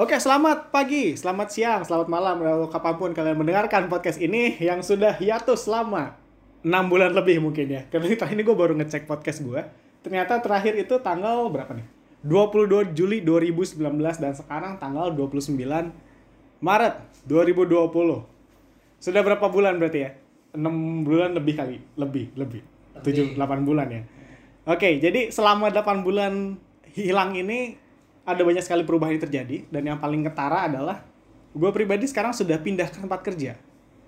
Oke, selamat pagi, selamat siang, selamat malam, atau kapan pun kalian mendengarkan podcast ini yang sudah hiatus selama 6 bulan lebih mungkin ya. Karena ini terakhir ini gue baru ngecek podcast gue. Ternyata terakhir itu tanggal berapa nih? 22 Juli 2019 dan sekarang tanggal 29 Maret 2020. Sudah berapa bulan berarti ya? 6 bulan lebih kali, lebih, lebih. 7 8 bulan ya. Oke, jadi selama 8 bulan hilang ini ada banyak sekali perubahan yang terjadi dan yang paling ketara adalah gue pribadi sekarang sudah pindah ke tempat kerja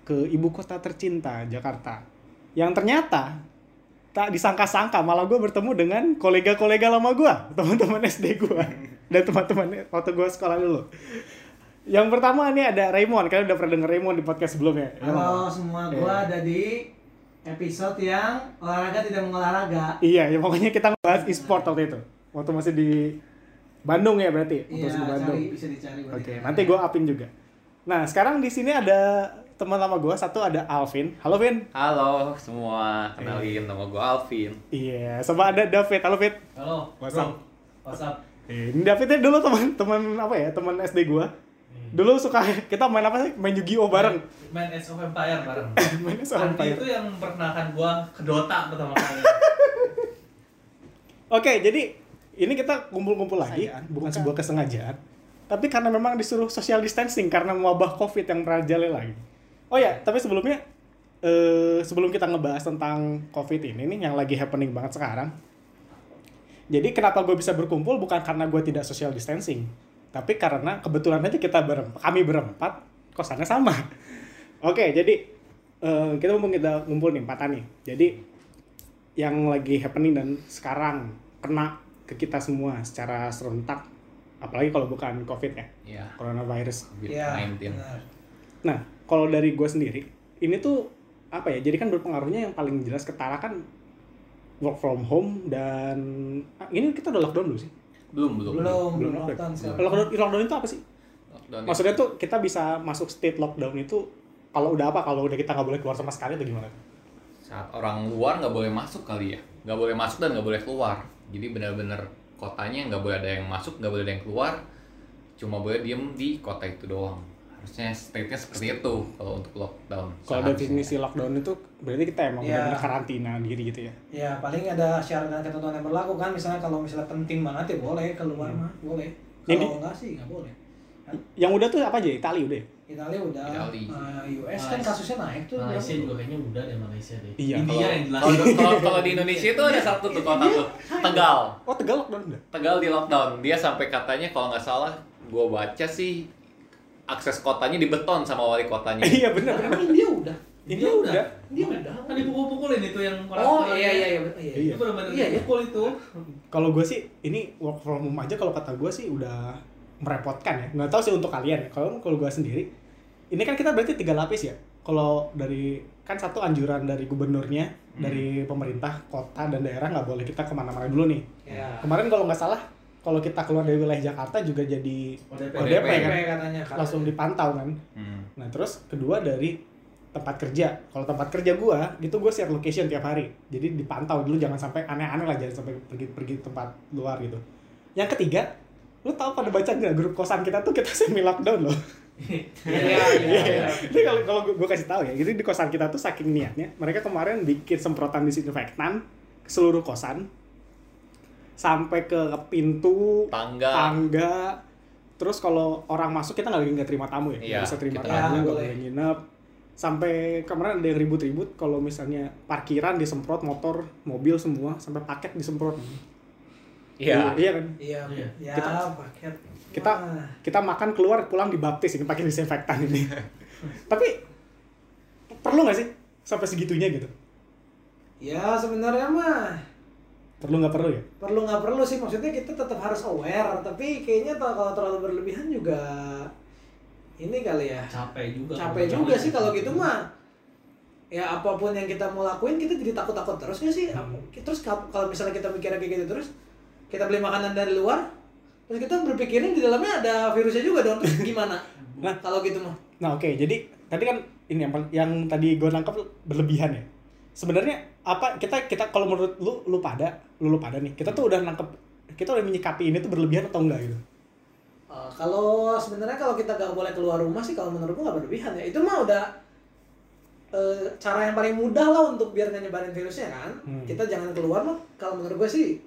ke ibu kota tercinta Jakarta yang ternyata tak disangka-sangka malah gue bertemu dengan kolega-kolega lama gue teman-teman SD gue dan teman-teman waktu gue sekolah dulu yang pertama ini ada Raymond kalian udah pernah denger Raymond di podcast sebelumnya Halo semua, Iya. gua ada di episode yang olahraga tidak mengolahraga. iya ya pokoknya kita ngebahas e-sport waktu itu waktu masih di Bandung ya berarti Iya, masih di Bandung cari bisa dicari. Oke, dicari. nanti gue upin juga. Nah, sekarang di sini ada teman lama gue, satu ada Alvin. Halo, Vin. Halo semua, kenalin nama gue Alvin. Iya, sama ada David. Halo, Fit. Halo, What's up? bro. What's up? Ini David ini dulu teman teman apa ya? Teman SD gue. Dulu suka kita main apa sih? Main Yu-Gi-Oh bareng. Main Age of Empire bareng. main sama Andi itu yang memperkenalkan gua ke Dota pertama kali. Oke, jadi ini kita kumpul-kumpul lagi, bukan sebuah kesengajaan. Tapi karena memang disuruh social distancing karena wabah COVID yang merajalela lagi. Oh ya, tapi sebelumnya eh, sebelum kita ngebahas tentang COVID ini nih yang lagi happening banget sekarang. Jadi kenapa gue bisa berkumpul bukan karena gue tidak social distancing, tapi karena kebetulan aja kita berempat, kami berempat kosannya sama. Oke, jadi eh, kita mumpung kita ngumpul nih empatan nih. Jadi yang lagi happening dan sekarang kena ke kita semua secara serentak apalagi kalau bukan covid ya Ya, coronavirus Iya, COVID-19. benar. nah kalau dari gue sendiri ini tuh apa ya jadi kan berpengaruhnya yang paling jelas ketara kan work from home dan ah, ini kita udah lockdown dulu sih Belum, belum. Belum, belum Belum lockdown sekarang. lockdown lockdown itu apa sih Lockdown ya. maksudnya tuh kita bisa masuk state lockdown itu kalau udah apa kalau udah kita nggak boleh keluar sama sekali atau gimana Saat orang luar nggak boleh masuk kali ya. Nggak boleh masuk dan nggak boleh keluar. Jadi benar-benar kotanya nggak boleh ada yang masuk, nggak boleh ada yang keluar. Cuma boleh diem di kota itu doang. Harusnya state-nya seperti itu kalau untuk lockdown. kalau Seharusnya. definisi lockdown itu berarti kita emang Iya. benar-benar karantina diri gitu ya Ya, paling ada syarat dan ketentuan yang berlaku kan. Misalnya kalau misalnya penting banget ya boleh keluar mah, boleh. Kalau enggak sih nggak boleh. Yang udah tuh apa aja Itali udah ya? Italia udah, Itali. eh, US kan Malaysia. kasusnya naik tuh. Malaysia juga kayaknya udah deh Malaysia deh. Iya, India Kalau- yang jelas. Kalau kalau kalau di Indonesia itu ada satu tuh kota tuh, Tegal. oh tegal lockdown udah Tegal di lockdown. Dia sampai katanya kalau nggak salah, gua baca sih akses kotanya dibeton sama wali kotanya. iya benar Tapi India udah. India udah. India udah. Kan dipukul-pukulin itu yang Oh orang iya iya iya. iya. Iya. Itu benar-benar Iya, iya. dipukul itu. Kalau gue sih ini work from home aja kalau kata gue sih udah merepotkan ya. Nggak tahu sih untuk kalian. Kalau kalau gue sendiri, ini kan kita berarti tiga lapis ya. Kalau dari kan satu anjuran dari gubernurnya, dari pemerintah kota dan daerah nggak boleh kita ke mana-mana dulu nih. Ya. Kemarin kalau nggak salah, kalau kita keluar dari wilayah Jakarta juga jadi ODP. ODP kan, katanya, katanya. langsung dipantau kan. Hmm. Nah terus kedua dari tempat kerja. Kalau tempat kerja gua, gitu gue share location tiap hari. Jadi dipantau dulu jangan sampai aneh-aneh lah, jangan sampai pergi-pergi tempat luar gitu. Yang ketiga, lu tahu pada baca nggak grup kosan kita tuh kita semi lockdown loh. Iya iya iya. Ini kalau kalau gue kasih tahu ya, jadi di kosan kita tuh saking niatnya, mereka kemarin bikin semprotan disinfektan ke seluruh kosan sampai ke pintu, Tangga. tangga. Terus kalau orang masuk kita nggak lagi nggak terima tamu ya, nggak Iya, bisa terima tamu, nggak boleh nginep. Sampai kemarin ada yang ribut-ribut kalau misalnya parkiran disemprot motor, mobil semua sampai paket disemprot. Iya. Iya kan? Iya. Iya. Ya Kita- paket. kita- Wah. Kita makan keluar pulang dibaptis ini pakai disinfektan ini. Tapi perlu nggak sih sampai segitunya gitu? Ya sebenarnya mah Perlu nggak perlu ya? perlu nggak perlu sih maksudnya kita tetap harus aware tapi kayaknya kalau terlalu berlebihan juga ini kali ya Capek juga. capek juga sih kalau gitu mah ya apa pun yang kita mau lakuin kita jadi takut-takut terus nggak sih Hmm. terus kal- kalau misalnya kita mikirnya kayak gitu terus kita beli makanan dari luar terus kita berpikirin di dalamnya ada virusnya juga dong terus gimana Nah. kalau gitu mah Nah oke, jadi tadi kan ini yang yang tadi gue nangkep berlebihan ya. Sebenarnya apa kita kita kalau menurut lu lu pada lu lu pada nih kita tuh udah nangkep kita udah menyikapi ini tuh berlebihan atau enggak gitu? Eh, kalau sebenarnya kalau kita nggak boleh keluar rumah sih kalau menurut gua nggak berlebihan ya itu mah udah eh, cara yang paling mudah lah untuk biar nggak nyebarin virusnya kan Hmm. kita jangan keluar loh kalau menurut gua sih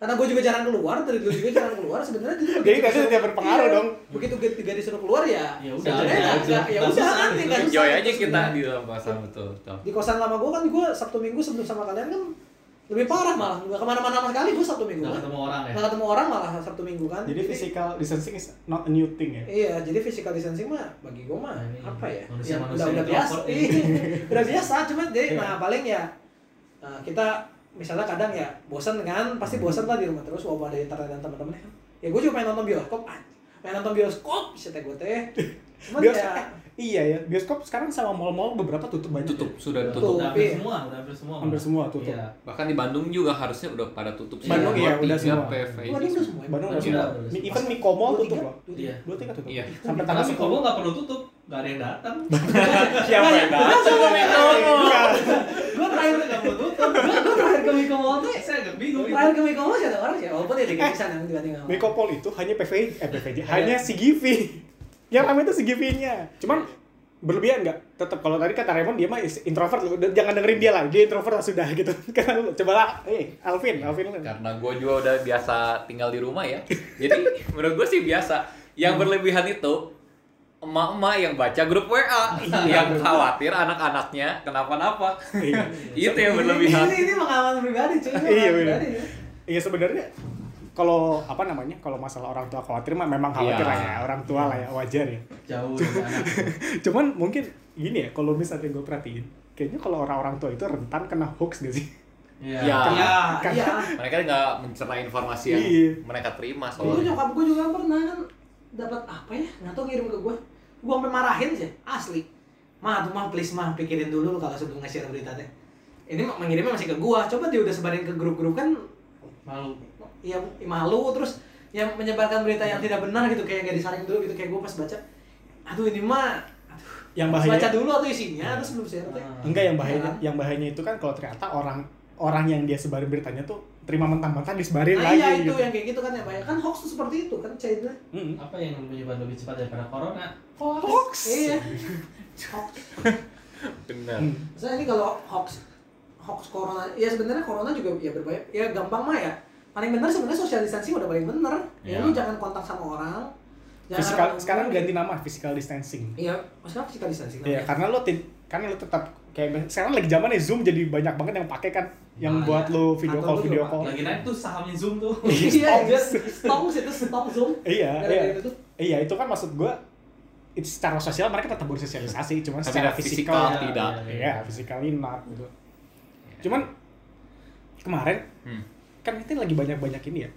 karena gue juga jarang keluar dari dulu juga jarang keluar sebenarnya itu Jadi tadi tidak berpengaruh dong. begitu gak disuruh keluar ya Ya udah, udah ya Nggak udah gitu. nggak susah enjoy aja kita di dalam kosan betul betul di kosan lama gue kan gue sabtu minggu sebelum sama kalian kan lebih parah malah nggak ke mana-mana sama sekali gue sabtu minggu Nggak kan ketemu orang ya. nggak ketemu orang malah sabtu minggu kan Jadi physical distancing is not a new thing ya. Iya, jadi physical distancing mah bagi gue mah Nah, apa ya? manusia-manusia ya, udah, udah yang biasa. Iya, udah biasa. Cuma jadi Iya. nah paling ya nah, kita misalnya kadang ya bosan kan, pasti bosan lah di rumah terus walaupun ada internet dan teman-teman kan. Ya gue juga pengen nonton bioskop, ah, pengen nonton bioskop, bisa teh gue teh. Cuman Bioskop, ya eh, iya ya, bioskop sekarang sama mall-mall beberapa tutup banyak. tutup ya. sudah Tutup. tutup Udah hampir Iya. semua, udah hampir semua. Hampir semua tutup. Iya. bahkan di Bandung juga harusnya udah pada tutup sih. Bandung iya, udah tiga semua. PV ini udah semua. ya? Bandung Udah, udah semua. udah, udah. Even Miko Mall Dua, tutup loh. Dua, Iya. Dua tiga tutup. Iya. Sampai tanggal sepuluh. nggak perlu tutup, nggak ada yang datang. Siapa yang datang? Gue terakhir gue terakhir ke Miko Mall tuh Saya agak bingung. terakhir ke Miko Mall sih ada orang sih walaupun dia dikit pisan yang tiba-tiba Miko Mall itu hanya PVJ, eh PVJ, hanya CGV. Yang ramai itu CGV-nya. Cuman berlebihan nggak? Tetap kalau tadi kata Raymond dia mah introvert Jangan dengerin dia lah. Dia introvert lah sudah gitu. Karena lu coba lah, eh Alvin, Alvin lu. karena gue juga udah biasa tinggal di rumah ya jadi menurut gue sih biasa yang berlebihan itu emak-emak yang baca grup WA yang khawatir anak-anaknya kenapa-napa Iya. itu yang berlebihan ini, ini pengalaman pribadi cuy Iya, pengalaman bener. pribadi, ya. Iya sebenarnya kalau apa namanya kalau masalah orang tua khawatir mah memang khawatir Iya. lah ya orang tua lah ya wajar ya Jauh cuman mungkin gini ya kalau misalnya gue perhatiin kayaknya kalau orang-orang tua itu rentan kena hoax gak sih Iya. Ya. Iya, Karena- iya. mereka nggak mencerna informasi yang Iya. mereka terima Dulu soalnya nyokap gue juga pernah kan dapat apa ya? Nggak tahu ngirim ke gue. Gue sampai marahin sih, asli. Mah, tuh mah please mah pikirin dulu lu kalau sebelum nge-share berita teh. Ini mah mengirimnya masih ke gua. Coba dia udah sebarin ke grup-grup kan Malu. ya malu terus yang menyebarkan berita yang tidak benar gitu kayak gak disaring dulu gitu kayak gue pas baca aduh ini mah aduh Yang bahaya- baca dulu atau isinya terus sebelum share teh enggak yang bahayanya Iya. yang bahayanya itu kan kalau ternyata orang orang yang dia sebarin beritanya tuh terima mentah-mentah disebarin nah, lagi iya itu gitu. yang kayak gitu kan yang banyak kan hoax tuh seperti itu kan cairnya Mm-mm. Apa yang menyebar lebih cepat daripada corona? Hoax. iya hoax benar Hmm. Maksudnya ini kalau hoax hoax corona, ya sebenarnya corona juga ya berbahaya. Ya gampang mah ya. Paling benar sebenarnya social distancing udah paling bener. Ya Iya. lu jangan kontak sama orang. Jangan Physical, orang- sekarang ganti nama physical distancing. Iya, maksudnya physical distancing. Iya, karena lo karena lo tetap kayak sekarang lagi zaman nih Zoom jadi banyak banget yang pakai kan yang Nah, buat iya. lo video Kantor call video call. Lagi naik tuh sahamnya Zoom tuh. Iya, iya. Stongs itu stong zoom. Iya, iya. Iya, itu kan maksud gua itu secara sosial mereka tetap bersosialisasi, cuman Tapi secara ada fisikal, fisikal Iya, tidak iya, iya, physically not gitu. Cuman kemarin Hmm. kan itu lagi banyak-banyak ini ya.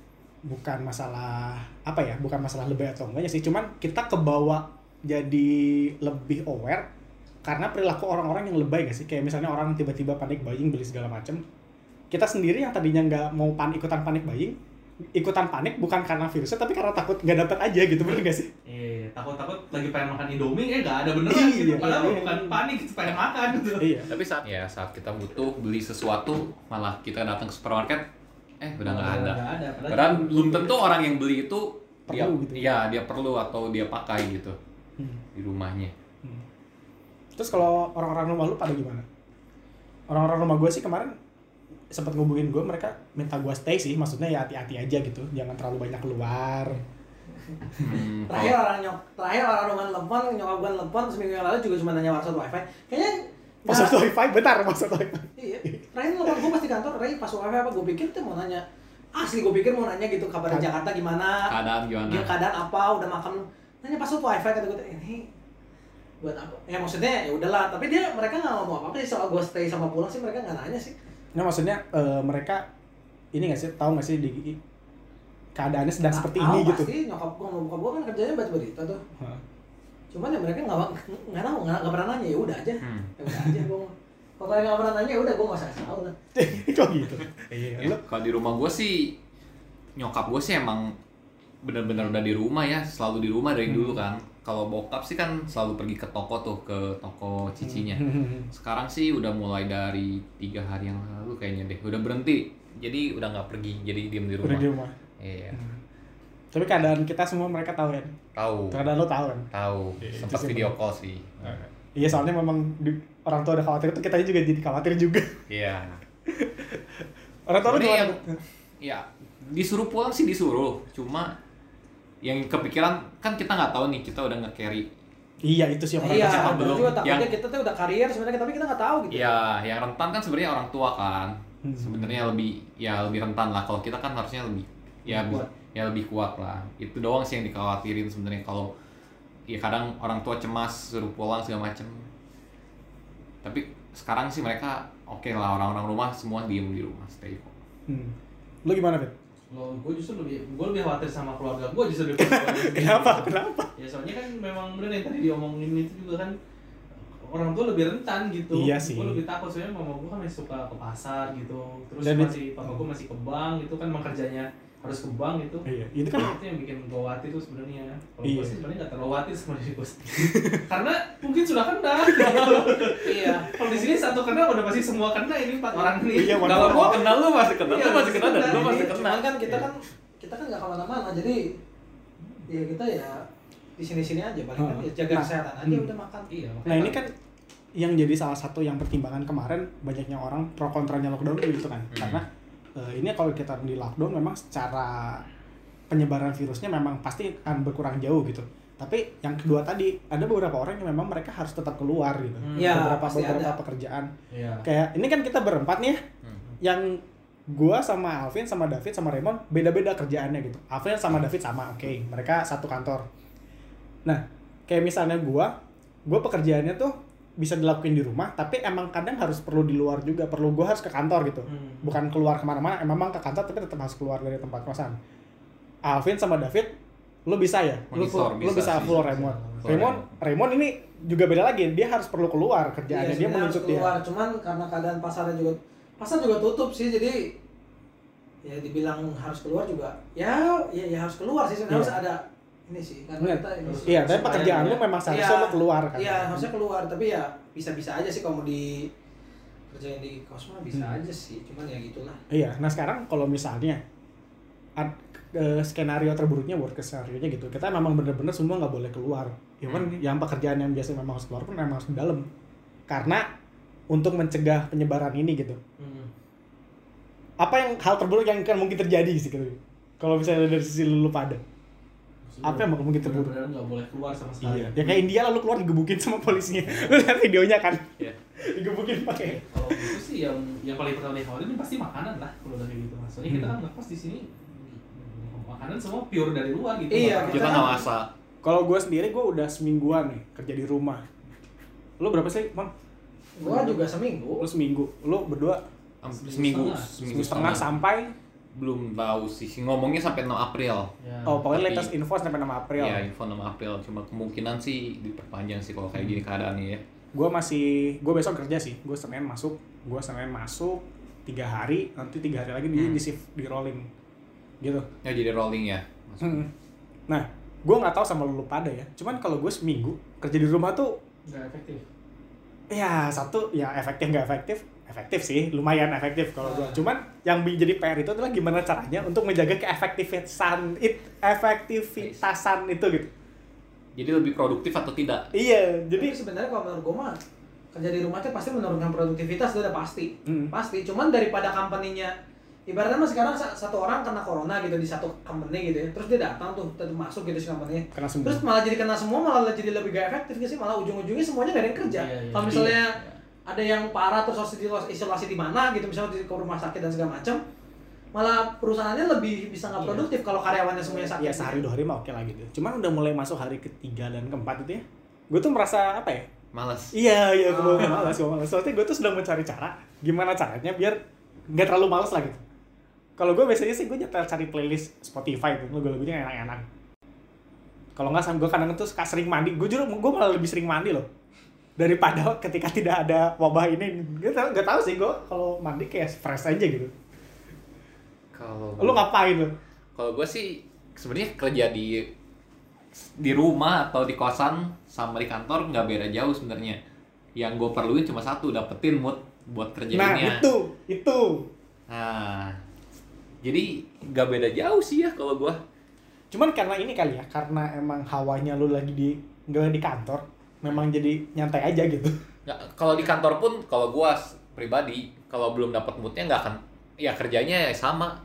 Bukan masalah apa ya, bukan masalah lebih atau enggaknya sih, cuman kita kebawa jadi lebih aware karena perilaku orang-orang yang lebay gak sih? Kayak misalnya orang tiba-tiba panik buying beli segala macem. Kita sendiri yang tadinya nggak mau pan ikutan panik buying, ikutan panik bukan karena virusnya tapi karena takut nggak dapat aja gitu bener gak sih? Eh, takut-takut lagi pengen makan Indomie, eh nggak ada beneran Iya, gitu. Padahal iya. bukan panik, pengen makan gitu. iya. tapi saat ya saat kita butuh beli sesuatu malah kita datang ke supermarket eh udah nggak ada Nggak ada. Padahal belum tentu orang yang beli itu dia, Perlu gitu. iya dia perlu atau dia pakai gitu Hmm. di rumahnya. Hmm. Terus kalau orang-orang rumah lu pada gimana? Orang-orang rumah gue sih kemarin sempat ngubungin gue mereka minta gue stay sih maksudnya ya hati-hati aja gitu jangan terlalu banyak keluar Hmm, Terakhir kalau- orang nyok, terakhir orang rumah telepon, nyokap gue telepon seminggu yang lalu juga cuma nanya password wifi. Kayaknya password wifi bentar password wifi Iya. Terakhir telepon gue pasti kantor, Ray password wifi apa? Gue pikir tuh mau nanya. Asli gue pikir mau nanya gitu kabar di Kad- Jakarta gimana. keadaan gimana? Dia keadaan apa? Udah makan? Nanya password wifi kata gue ini buat apa? Ya maksudnya ya udahlah. Tapi dia mereka nggak ngomong apa-apa sih soal gue stay sama pulang sih mereka nggak nanya sih. nah maksudnya eh, mereka ini gak sih tahu gak sih di keadaannya sedang seperti Tahu ini gitu Pasti nyokap gue nyokap gue kan kerjanya baca berita tuh. Hah. Cuman ya mereka nggak nggak tahu nggak nggak pernah nanya ya udah aja. Hmm. Ya udah aja gue. Kalau kalian nggak pernah nanya ya udah gue nggak usah tahu lah. kok gitu iya Ya, kalau di rumah gue sih nyokap gue sih emang bener-bener udah di rumah ya selalu di rumah dari Hmm. dulu kan kalau bokap sih kan selalu pergi ke toko tuh ke toko cicinya. Hmm. sekarang sih udah mulai dari tiga hari yang lalu kayaknya deh. Udah berhenti. Jadi udah nggak pergi jadi diem di udah rumah di rumah. iya. Hmm. Tapi keadaan kita semua mereka tahu kan. tahu. Keadaan lo tahu kan. tahu. Iya, sempat video call sih. Iya. Soalnya memang di- orang tua udah khawatir itu kita juga jadi khawatir juga. iya. Orang tua gimana? yang- ya disuruh pulang sih disuruh. Cuma yang kepikiran kan kita nggak tahu nih kita udah nge-carry Iya itu sih yang orang Iya, siapa belum? juga Yang- kita tuh udah karier sebenarnya tapi kita nggak tahu gitu. ya yang rentan kan sebenarnya orang tua kan Hmm. sebenarnya lebih ya lebih rentan lah kalau kita kan harusnya lebih ya kuat. ya lebih kuat lah itu doang sih yang dikhawatirin sebenarnya kalau ya kadang orang tua cemas suruh pulang segala macem tapi sekarang sih mereka oke lah orang-orang rumah semua diem di rumah stay kok Hmm. Lu gimana, Fit? Kalau gue justru lebih, gue lebih khawatir sama keluarga gue justru gue. Kenapa? Kenapa? Ya soalnya kan memang bener yang tadi diomongin itu juga kan orang tua lebih rentan gitu. Iya sih. Gue lebih takut soalnya mama gue kan masih suka ke pasar gitu. Terus Dan masih papa gue masih ke bank gitu kan emang kerjanya harus ke bank gitu. Iya, itu kan itu yang bikin gue khawatir tuh sebenarnya. Kalau Iya. gue sih sebenarnya gak terlalu sama diri gue sendiri. Karena mungkin sudah kena. gitu. Iya. Kalau di sini satu kena udah pasti semua kena ini empat orang nih. Iya, kalau gua kenal lu masih kenal Iya, lu masih masih kenal dan lu masih kenal kan kita Iya. kan kita kan nggak ke mana-mana jadi ya kita ya di sini-sini aja paling kan Hmm. ya jaga Nah, kesehatan aja hmm. udah makan. Iya. Nah ini kan yang jadi salah satu yang pertimbangan kemarin banyaknya orang pro kontranya lockdown gitu kan Hmm. karena eh, ini kalau kita di lockdown memang secara penyebaran virusnya memang pasti akan berkurang jauh gitu tapi yang kedua tadi ada beberapa orang yang memang mereka harus tetap keluar gitu Hmm. Iya, beberapa pasti beberapa ada. pekerjaan Iya. kayak ini kan kita berempat nih ya, Hmm. yang gua sama Alvin sama David sama Raymond beda-beda kerjaannya gitu. Alvin sama David sama, oke, mereka satu kantor. Nah, kayak misalnya gua, gua pekerjaannya tuh bisa dilakuin di rumah, tapi emang kadang harus perlu di luar juga, perlu gua harus ke kantor gitu. Hmm. Bukan keluar ke mana-mana, emang memang ke kantor tapi tetap harus keluar dari tempat kosan. Alvin sama David, lu bisa ya, lu, Monitor, lu bisa bisa full bisa. Raymond. Raymond, Raymond ini juga beda lagi, dia harus perlu keluar kerjaannya, dia Iya, harus menuntut dia. keluar, cuman karena keadaan pasarnya juga pasar juga tutup sih jadi ya dibilang harus keluar juga ya ya, ya harus keluar sih sebenarnya Iya. harus ada ini sih karena Bener. kita ini. Iya, tapi pekerjaan lu memang seharusnya Iya. lu keluar kan. Iya, harusnya keluar, tapi ya bisa-bisa aja sih kalau mau di kerjain di kos mah bisa Hmm. aja sih, cuman ya gitulah. Iya, nah sekarang kalau misalnya ad- eh, skenario terburuknya worst case skenario-nya gitu, kita memang bener-bener semua nggak boleh keluar. Even Hmm. yang pekerjaan yang biasa memang harus keluar pun memang harus di dalam. Karena untuk mencegah penyebaran ini gitu. Hmm. Apa yang hal terburuk yang kan mungkin terjadi sih gitu. Kalau misalnya dari sisi lu pada. Apa yang mungkin? Benar-benar nggak boleh keluar sama sekali. Iya. Ya kayak India lalu keluar digebukin sama polisinya. Lu lihat videonya kan? Iya. digebukin pakai. Kalau gitu sih yang yang paling pertama dikhawatirin pasti makanan lah kalau udah kayak gitu mas. Soalnya kita Hmm. kan ngekos di sini makanan semua pure dari luar gitu. Iya, Makanan- kita nggak masak Kalau gue sendiri gue udah semingguan nih kerja di rumah. Lu berapa sih, Bang? Gua juga seminggu. Lu seminggu. Lu berdua Hampir Seminggu seminggu setengah. seminggu setengah sampai belum tahu sih ngomongnya sampai 6 April Ya. oh pokoknya Tapi- latest info sampai 6 April. ya info 6 April cuma kemungkinan sih diperpanjang sih kalau kayak gini keadaannya ya Gue masih gue besok kerja sih. Gue Senin masuk, gue Senin masuk tiga hari, nanti tiga hari lagi di, Hmm. di shift di rolling. Gitu. ya jadi rolling ya Masuk. Hmm. Nah, gue nggak tahu sama lu pada ya. Cuman kalau gue seminggu kerja di rumah tuh nggak efektif. ya satu ya efektif nggak efektif efektif sih lumayan efektif kalau gua Ah. cuman yang jadi PR itu adalah gimana caranya untuk menjaga keefektifitasan it efektivitasan itu gitu jadi lebih produktif atau tidak iya Jadi jadi sebenarnya kalau menurut gua mah kerja di rumah tuh pasti menurunkan produktivitas itu udah pasti. Hmm. Pasti. Cuman daripada company-nya ibaratnya mas sekarang sa- satu orang kena corona gitu di satu company gitu ya. Terus dia datang tuh tetap masuk gitu si company semua Terus malah jadi kena semua malah jadi lebih gak efektif gak sih? Malah ujung-ujungnya semuanya gak ada yang kerja. Iya, iya. Kalau misalnya Iya. Ada yang parah terus harus di- isolasi di mana gitu misalnya di ke rumah sakit dan segala macam malah perusahaannya lebih bisa nggak Iya. produktif kalau karyawannya semuanya sakit. ya sehari dua hari mah oke lah gitu. Cuman udah mulai masuk hari ketiga dan keempat itu ya gue tuh merasa apa ya? Malas iya iya gue Ah. malas gue malas soalnya gue tuh sedang mencari cara gimana caranya biar nggak terlalu malas lah gitu. Kalau gue biasanya sih gue nyetel cari playlist Spotify tuh lagu-lagunya yang enak-enak. Kalau nggak sama gue kadang tuh suka sering mandi. Gue jujur gue malah lebih sering mandi loh daripada ketika tidak ada wabah ini. Gue tau nggak tahu sih gue kalau mandi kayak fresh aja gitu. Kalau lu ngapain lo kalau gue sih sebenarnya kerja di di rumah atau di kosan sama di kantor nggak beda jauh sebenarnya. Yang gue perluin cuma satu dapetin mood buat nah kerjainnya itu itu. Nah, jadi nggak beda jauh sih ya kalau gua. Cuman karena ini kali ya, karena emang hawanya lu lagi di nggak di kantor, memang jadi nyantai aja gitu. Nggak, kalau di kantor pun kalau gua pribadi kalau belum dapat moodnya nggak akan ya kerjanya ya sama.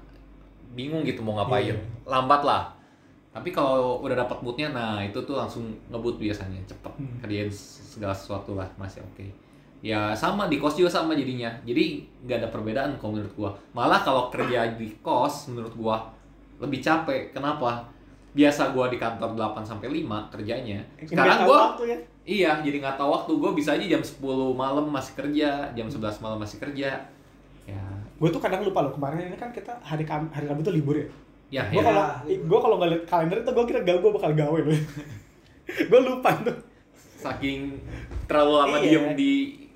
Bingung gitu mau ngapain. Iya. lambat lah. Tapi kalau udah dapat moodnya nah itu tuh langsung ngebut biasanya cepet Hmm. kerjain segala sesuatu lah masih oke. Ya sama di kos juga sama jadinya. Jadi nggak ada perbedaan kalau menurut gua. Malah kalau kerja di kos menurut gua lebih capek. Kenapa? Biasa gua di kantor 8 sampai 5 kerjanya. Sekarang gua waktu ya. Iya, jadi nggak tahu waktu. Gue bisa aja jam 10 malam masih kerja, jam 11 malam masih kerja. Ya, Gue tuh kadang lupa loh kemarin ini kan kita hari Kam hari Rabu tuh libur ya. ya, Gue ya. kalau gue kalau nggak liat kalender itu gue kira gak gue bakal gawe loh. gue lupa tuh. saking terlalu lama Iya. diem di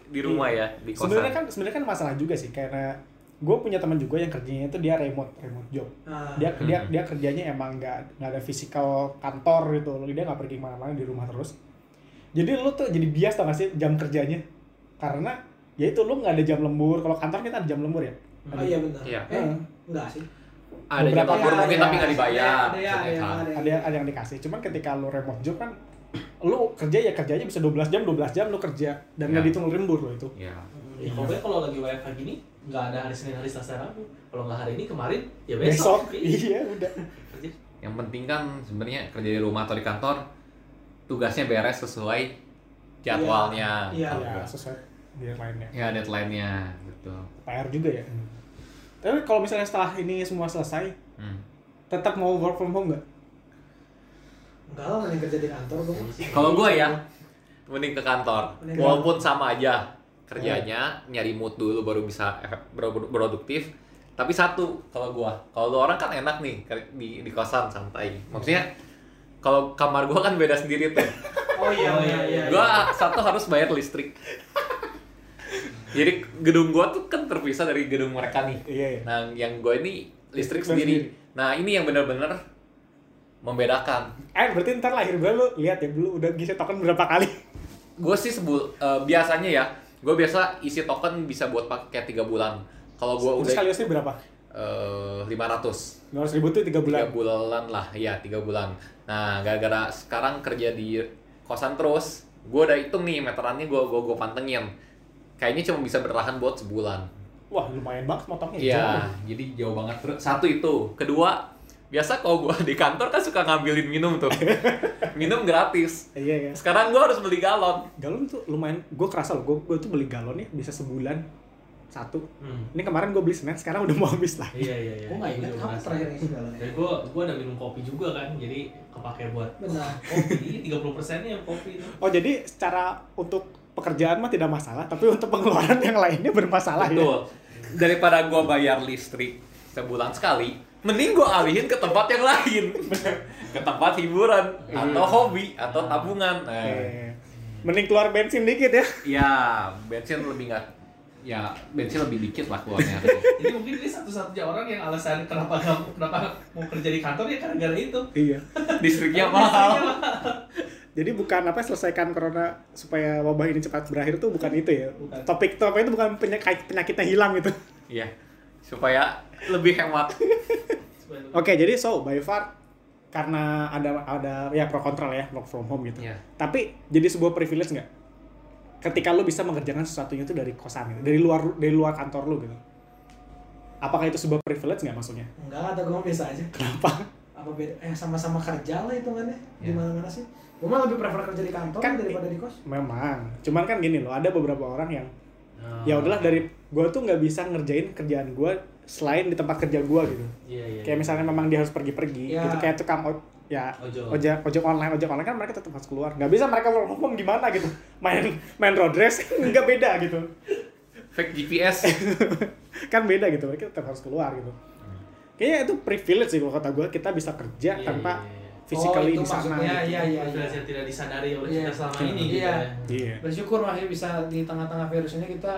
di rumah ya, di kosan. Sebenarnya kan sebenarnya kan masalah juga sih karena gue punya teman juga yang kerjanya itu dia remote remote job. Nah, Dia dia Hmm. dia kerjanya emang nggak nggak ada physical kantor gitu. Dia nggak pergi ke mana-mana di rumah terus. Jadi lu tuh jadi bias tau gak sih jam kerjanya? Karena ya itu lu nggak ada jam lembur. Kalau kantor kita ada jam lembur ya. oh iya benar. Iya. Eh, enggak sih. ada jam beberapa lembur ada, mungkin ada, tapi nggak ada, dibayar. ada, ada, maksudnya ada, kan. ada. ada ada yang dikasih cuman ketika lu remote job kan lu kerja ya kerjanya bisa 12 jam 12 jam lu kerja dan nggak Ya. dihitung lembur lo itu Ya. Ya, pokoknya kalau lagi WFH gini nggak ada hari Senin hari Selasa Rabu. Kalau nggak hari ini kemarin ya besok besok. iya udah. Yang penting kan sebenarnya kerja di rumah atau di kantor tugasnya beres sesuai jadwalnya. Iya. Kalau ya nggak- sesuai deadline-nya Ya deadline-nya gitu. PR juga ya tapi kalau misalnya setelah ini semua selesai Hmm. tetap mau work from home nggak Enggak lah, mending kerja di kantor gue. Kalau gue ya, mending ke kantor. Mending ke Walaupun sama aja kerjanya, nyari mood dulu baru bisa ber- produktif. Tapi satu, kalau gua, kalau lu orang kan enak nih di di kosan santai. Maksudnya kalau kamar gua kan beda sendiri tuh. Oh iya, Oh, iya, iya, iya. Gua satu harus bayar listrik. Jadi gedung gua tuh kan terpisah dari gedung mereka nih. iya iya Nah, yang gua ini listrik Listrik sendiri. sendiri. Nah, ini yang benar-benar membedakan. eh berarti ntar lahir gue lu lihat ya dulu udah ngisi token berapa kali gue sih sebul eh, biasanya ya gue biasa isi token bisa buat pakai tiga bulan kalau gue Itu udah sekali sih berapa lima ratus. 200 ribu tuh 3 bulan. Tiga bulan lah ya tiga bulan. Nah gara-gara sekarang kerja di kosan terus gue udah hitung nih meterannya gue gue gue pantengin. Kayaknya cuma bisa bertahan buat sebulan. Wah lumayan banget motongnya Iya, jadi jauh banget. Terus satu itu, kedua biasa kalau gua di kantor kan suka ngambilin minum tuh, minum gratis. iya iya. Sekarang gua harus beli galon. galon tuh lumayan gue kerasa loh gue gue tuh beli galon ya bisa sebulan satu Hmm. ini kemarin gue beli senin sekarang udah mau habis lah Iya iya iya. Gue nggak ingat kamu terakhir ngisi galon ya. Dan gue gue ada minum kopi juga kan, jadi kepake buat Benar. kopi. 30 persennya kopi itu. Oh jadi secara untuk pekerjaan mah tidak masalah, tapi untuk pengeluaran yang lainnya bermasalah ya. Betul. Daripada gua bayar listrik sebulan sekali, mending gua alihin ke tempat yang lain. ke tempat hiburan atau hobi atau tabungan. Nah, Eh, mending keluar bensin dikit ya. ya bensin lebih nggak ya bensin lebih dikit lah keluarnya. Jadi mungkin ini satu-satunya orang yang alasan kenapa nggak kenapa mau kerja di kantor ya gara-gara itu. Iya. Listriknya mahal. Jadi bukan apa selesaikan corona supaya wabah ini cepat berakhir tuh bukan itu ya. Bukan. Topik topik itu bukan penyakit penyakitnya hilang gitu. Iya. Supaya lebih hemat. Oke, jadi so by far karena ada ada ya pro kontra ya work from home gitu. Iya. Tapi jadi sebuah privilege nggak? Ketika lu bisa mengerjakan sesuatunya itu dari kosan gitu, dari luar dari luar kantor lu gitu. Apakah itu sebuah privilege nggak maksudnya? Enggak, atau gue biasa aja. Kenapa? Apa beda? Eh sama-sama kerja lah hitungannya. Di Ya. mana-mana sih. Gue mah lebih prefer kerja di kantor Kan- daripada di kos. Memang. Cuman kan gini loh, ada beberapa orang yang Ah. ya udahlah dari gua tuh nggak bisa ngerjain kerjaan gua selain di tempat kerja gua gitu. Iya iya. Kayak misalnya memang dia harus pergi-pergi, Ya. gitu kayak tukang ya Ojol. ojek ojek online ojek online kan mereka tetap harus keluar nggak bisa mereka work from home gimana gitu main main road race nggak beda gitu Fake GPS. kan beda gitu mereka tetap harus keluar gitu kayaknya itu privilege sih kalau kata gue kita bisa kerja Iya, tanpa iya, iya. physically Oh, itu di sana maksudnya, gitu. iya, iya. Privilege yang tidak disadari oleh Iya. kita selama ini gitu Iya. ya. iya Bersyukur masih bisa di tengah-tengah virus ini kita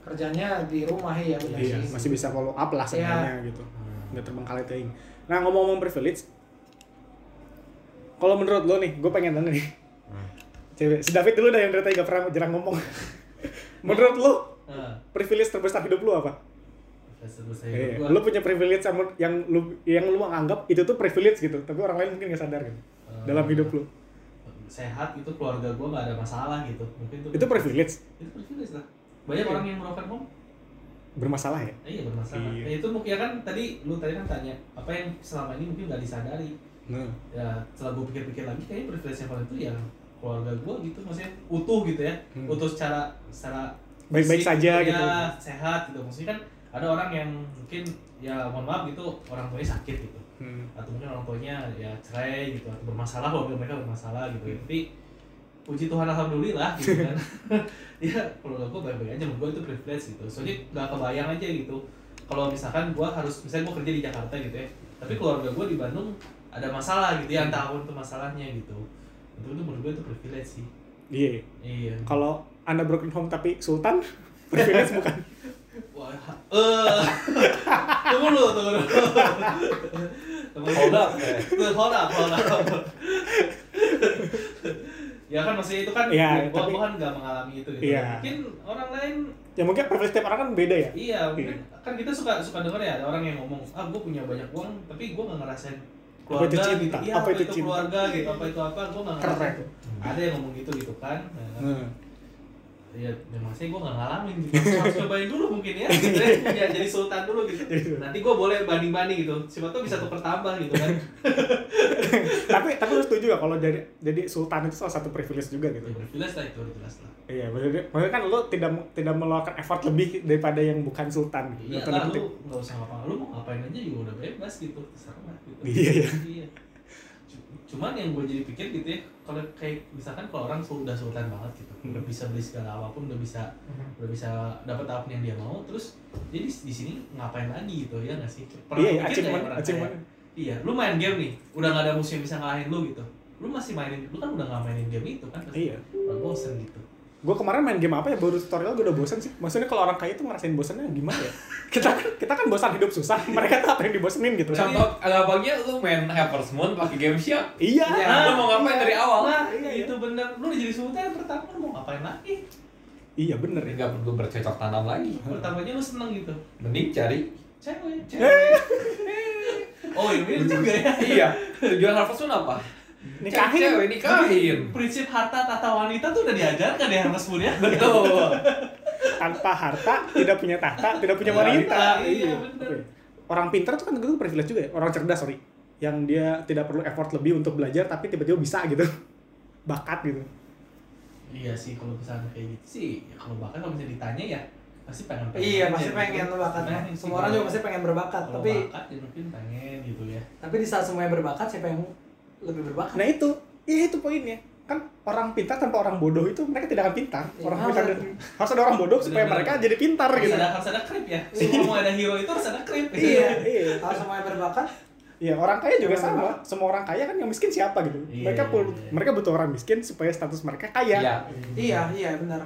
kerjanya di rumah ya benar iya sih. masih bisa follow up lah sebenarnya gitu nggak terbengkalai teing nah ngomong-ngomong privilege kalau menurut lo nih gue pengen tanya nih. Cewek si David dulu dah yang dari tadi gak pernah jarang ngomong. Menurut lo Nah, privilege terbesar hidup lo apa? Iya, lu punya privilege sama yang lu yang lu anggap itu tuh privilege gitu, tapi orang lain mungkin gak sadar gitu eh, dalam hidup lu. sehat itu keluarga gua nggak ada masalah gitu. Mungkin itu Itu privilege. Itu privilege lah. Banyak Iya. orang yang broken home bermasalah ya. eh, iya bermasalah. Iya. Ya, itu mungkin ya kan tadi lu tadi kan tanya apa yang selama ini mungkin nggak disadari Nah, ya setelah gue pikir-pikir lagi kayaknya privilege yang paling itu ya keluarga gue gitu maksudnya utuh gitu ya Hmm. utuh secara secara Baik-baik saja ya, gitu. sehat gitu maksudnya kan ada orang yang mungkin ya mohon maaf gitu orang tuanya sakit gitu Hmm. atau mungkin orang tuanya ya cerai gitu atau bermasalah keluarga mereka bermasalah gitu ya. tapi puji Tuhan alhamdulillah gitu kan ya keluarga gue baik-baik aja menurut gue itu privilege gitu soalnya nggak kebayang aja gitu kalau misalkan gue harus misalnya gue kerja di Jakarta gitu ya tapi keluarga gue di Bandung ada masalah gitu ya entah apa pun itu masalahnya gitu itu itu menurut gue itu privilege sih Iya. iya Kalau Anda broken home tapi sultan, privilege bukan. wah eh tunggu dulu tunggu dulu. Hold up. Tuh, hold up, hold up. ya kan maksudnya itu kan Iya, gua, tapi- gua kan nggak mengalami itu gitu. Iya. Mungkin orang lain Ya mungkin privilege tiap orang kan beda ya. iya, mungkin kan kita suka suka dengar ya ada orang yang ngomong, "Ah, gue punya banyak uang, tapi gue nggak ngerasain Apa itu keluarga cinta? gitu. Iya, Apa apa, itu itu, cinta? keluarga gitu, apa itu apa, gue nggak tuh. Ada yang ngomong gitu gitu kan. Nah, kan. Iya, memang sih gue gak ngalamin gitu. Harus cobain dulu mungkin ya. Punya jadi sultan dulu gitu. Nanti gue boleh banding-banding gitu. Siapa tahu bisa tuker tambah gitu kan. tapi tapi lu setuju gak kalau jadi jadi sultan itu salah satu privilege juga gitu? Ya, privilege lah itu jelas lah. Iya, maksudnya, maksudnya kan lu tidak tidak meluangkan effort lebih daripada yang bukan sultan. gitu. Iya lah lu nggak usah ngapa lu mau ngapain aja juga udah bebas gitu terserah gitu. Iya, iya. Iya. Cuman yang gue jadi pikir gitu ya, kalau kayak misalkan kalau orang sul- udah sultan banget gitu, Hmm. udah bisa beli segala apa pun, udah bisa udah bisa dapat apa pun yang dia mau, terus jadi di sini ngapain lagi gitu ya nggak sih? Pernah Iya, mikir nggak ya kayak, Iya, lu main game nih, udah gak ada musuh yang bisa ngalahin lu gitu. Lu masih mainin, lu kan udah gak mainin game itu kan? pasti. Iya. Udah bosen gitu. Gue kemarin main game apa ya baru tutorial gue udah bosen sih. Maksudnya kalau orang kaya itu ngerasain bosannya gimana ya? kita kita kan bosan hidup susah, mereka tuh apa yang dibosenin gitu. Contoh gampangnya lu main Harvest Moon pakai game shop. Iya. Lu mau ngapain dari awal? Nah, Iya, iya. itu bener. Lu udah jadi sultan pertama lu mau ngapain lagi? Iya bener ya. Nggak perlu bercocok tanam lagi. Pertamanya lu seneng gitu. Mending cari Cewek. cewek. Oh, ini juga ya. iya. Tujuan Harvest Moon apa? Nikahin. Cewek, nikahin. Prinsip harta tata wanita tuh udah diajarkan ya Mas ya. Betul. Tanpa harta, tidak punya tahta, tidak punya wanita. Iya, bener. Oke. Orang pintar tuh kan itu privilege juga ya. Orang cerdas sorry. Yang dia tidak perlu effort lebih untuk belajar tapi tiba-tiba bisa gitu. Bakat gitu. Iya sih kalau misalnya kayak gitu sih, ya kalau bahkan kalau misalnya ditanya ya pasti pengen Iya, aja pasti gitu. pengen bakatnya. Pengen sih Semua orang juga pasti pengen berbakat, kalau tapi bakat ya mungkin pengen gitu ya. tapi di saat semuanya berbakat siapa yang lebih berbakat? Nah itu, iya itu poinnya. Kan orang pintar tanpa orang bodoh itu mereka tidak akan pintar. Iya, Orang harus pintar ada. dan harus ada orang bodoh supaya Bener-bener. mereka jadi pintar Harus gitu. ada harus ada krip ya. Semua mau ada hero itu harus ada krip. gitu. Iya, iya. Kalau semuanya berbakat, Iya, orang kaya juga Orang sama. berbakat. Semua orang kaya kan yang miskin siapa gitu. Iya, mereka iya, iya. mereka butuh orang miskin supaya status mereka kaya. Iya. iya iya benar.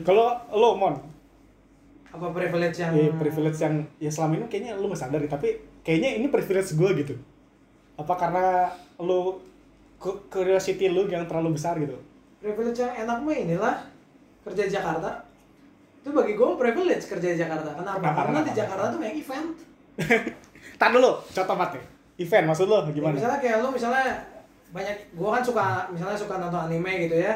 Kalau lo mon, Apa privilege yang eh, privilege yang ya selama ini kayaknya lu nggak sadar tapi kayaknya ini privilege gue gitu. Apa karena lu cu- curiosity lu yang terlalu besar gitu? privilege yang enak mah inilah kerja di Jakarta. Itu bagi gue privilege kerja di Jakarta. Kenapa? Kenapa? Karena di Kenapa? Jakarta tuh banyak event. Tar dulu, contoh mati. Event maksud lo Ya, gimana? misalnya kayak lu misalnya banyak gua kan suka misalnya suka nonton anime gitu ya.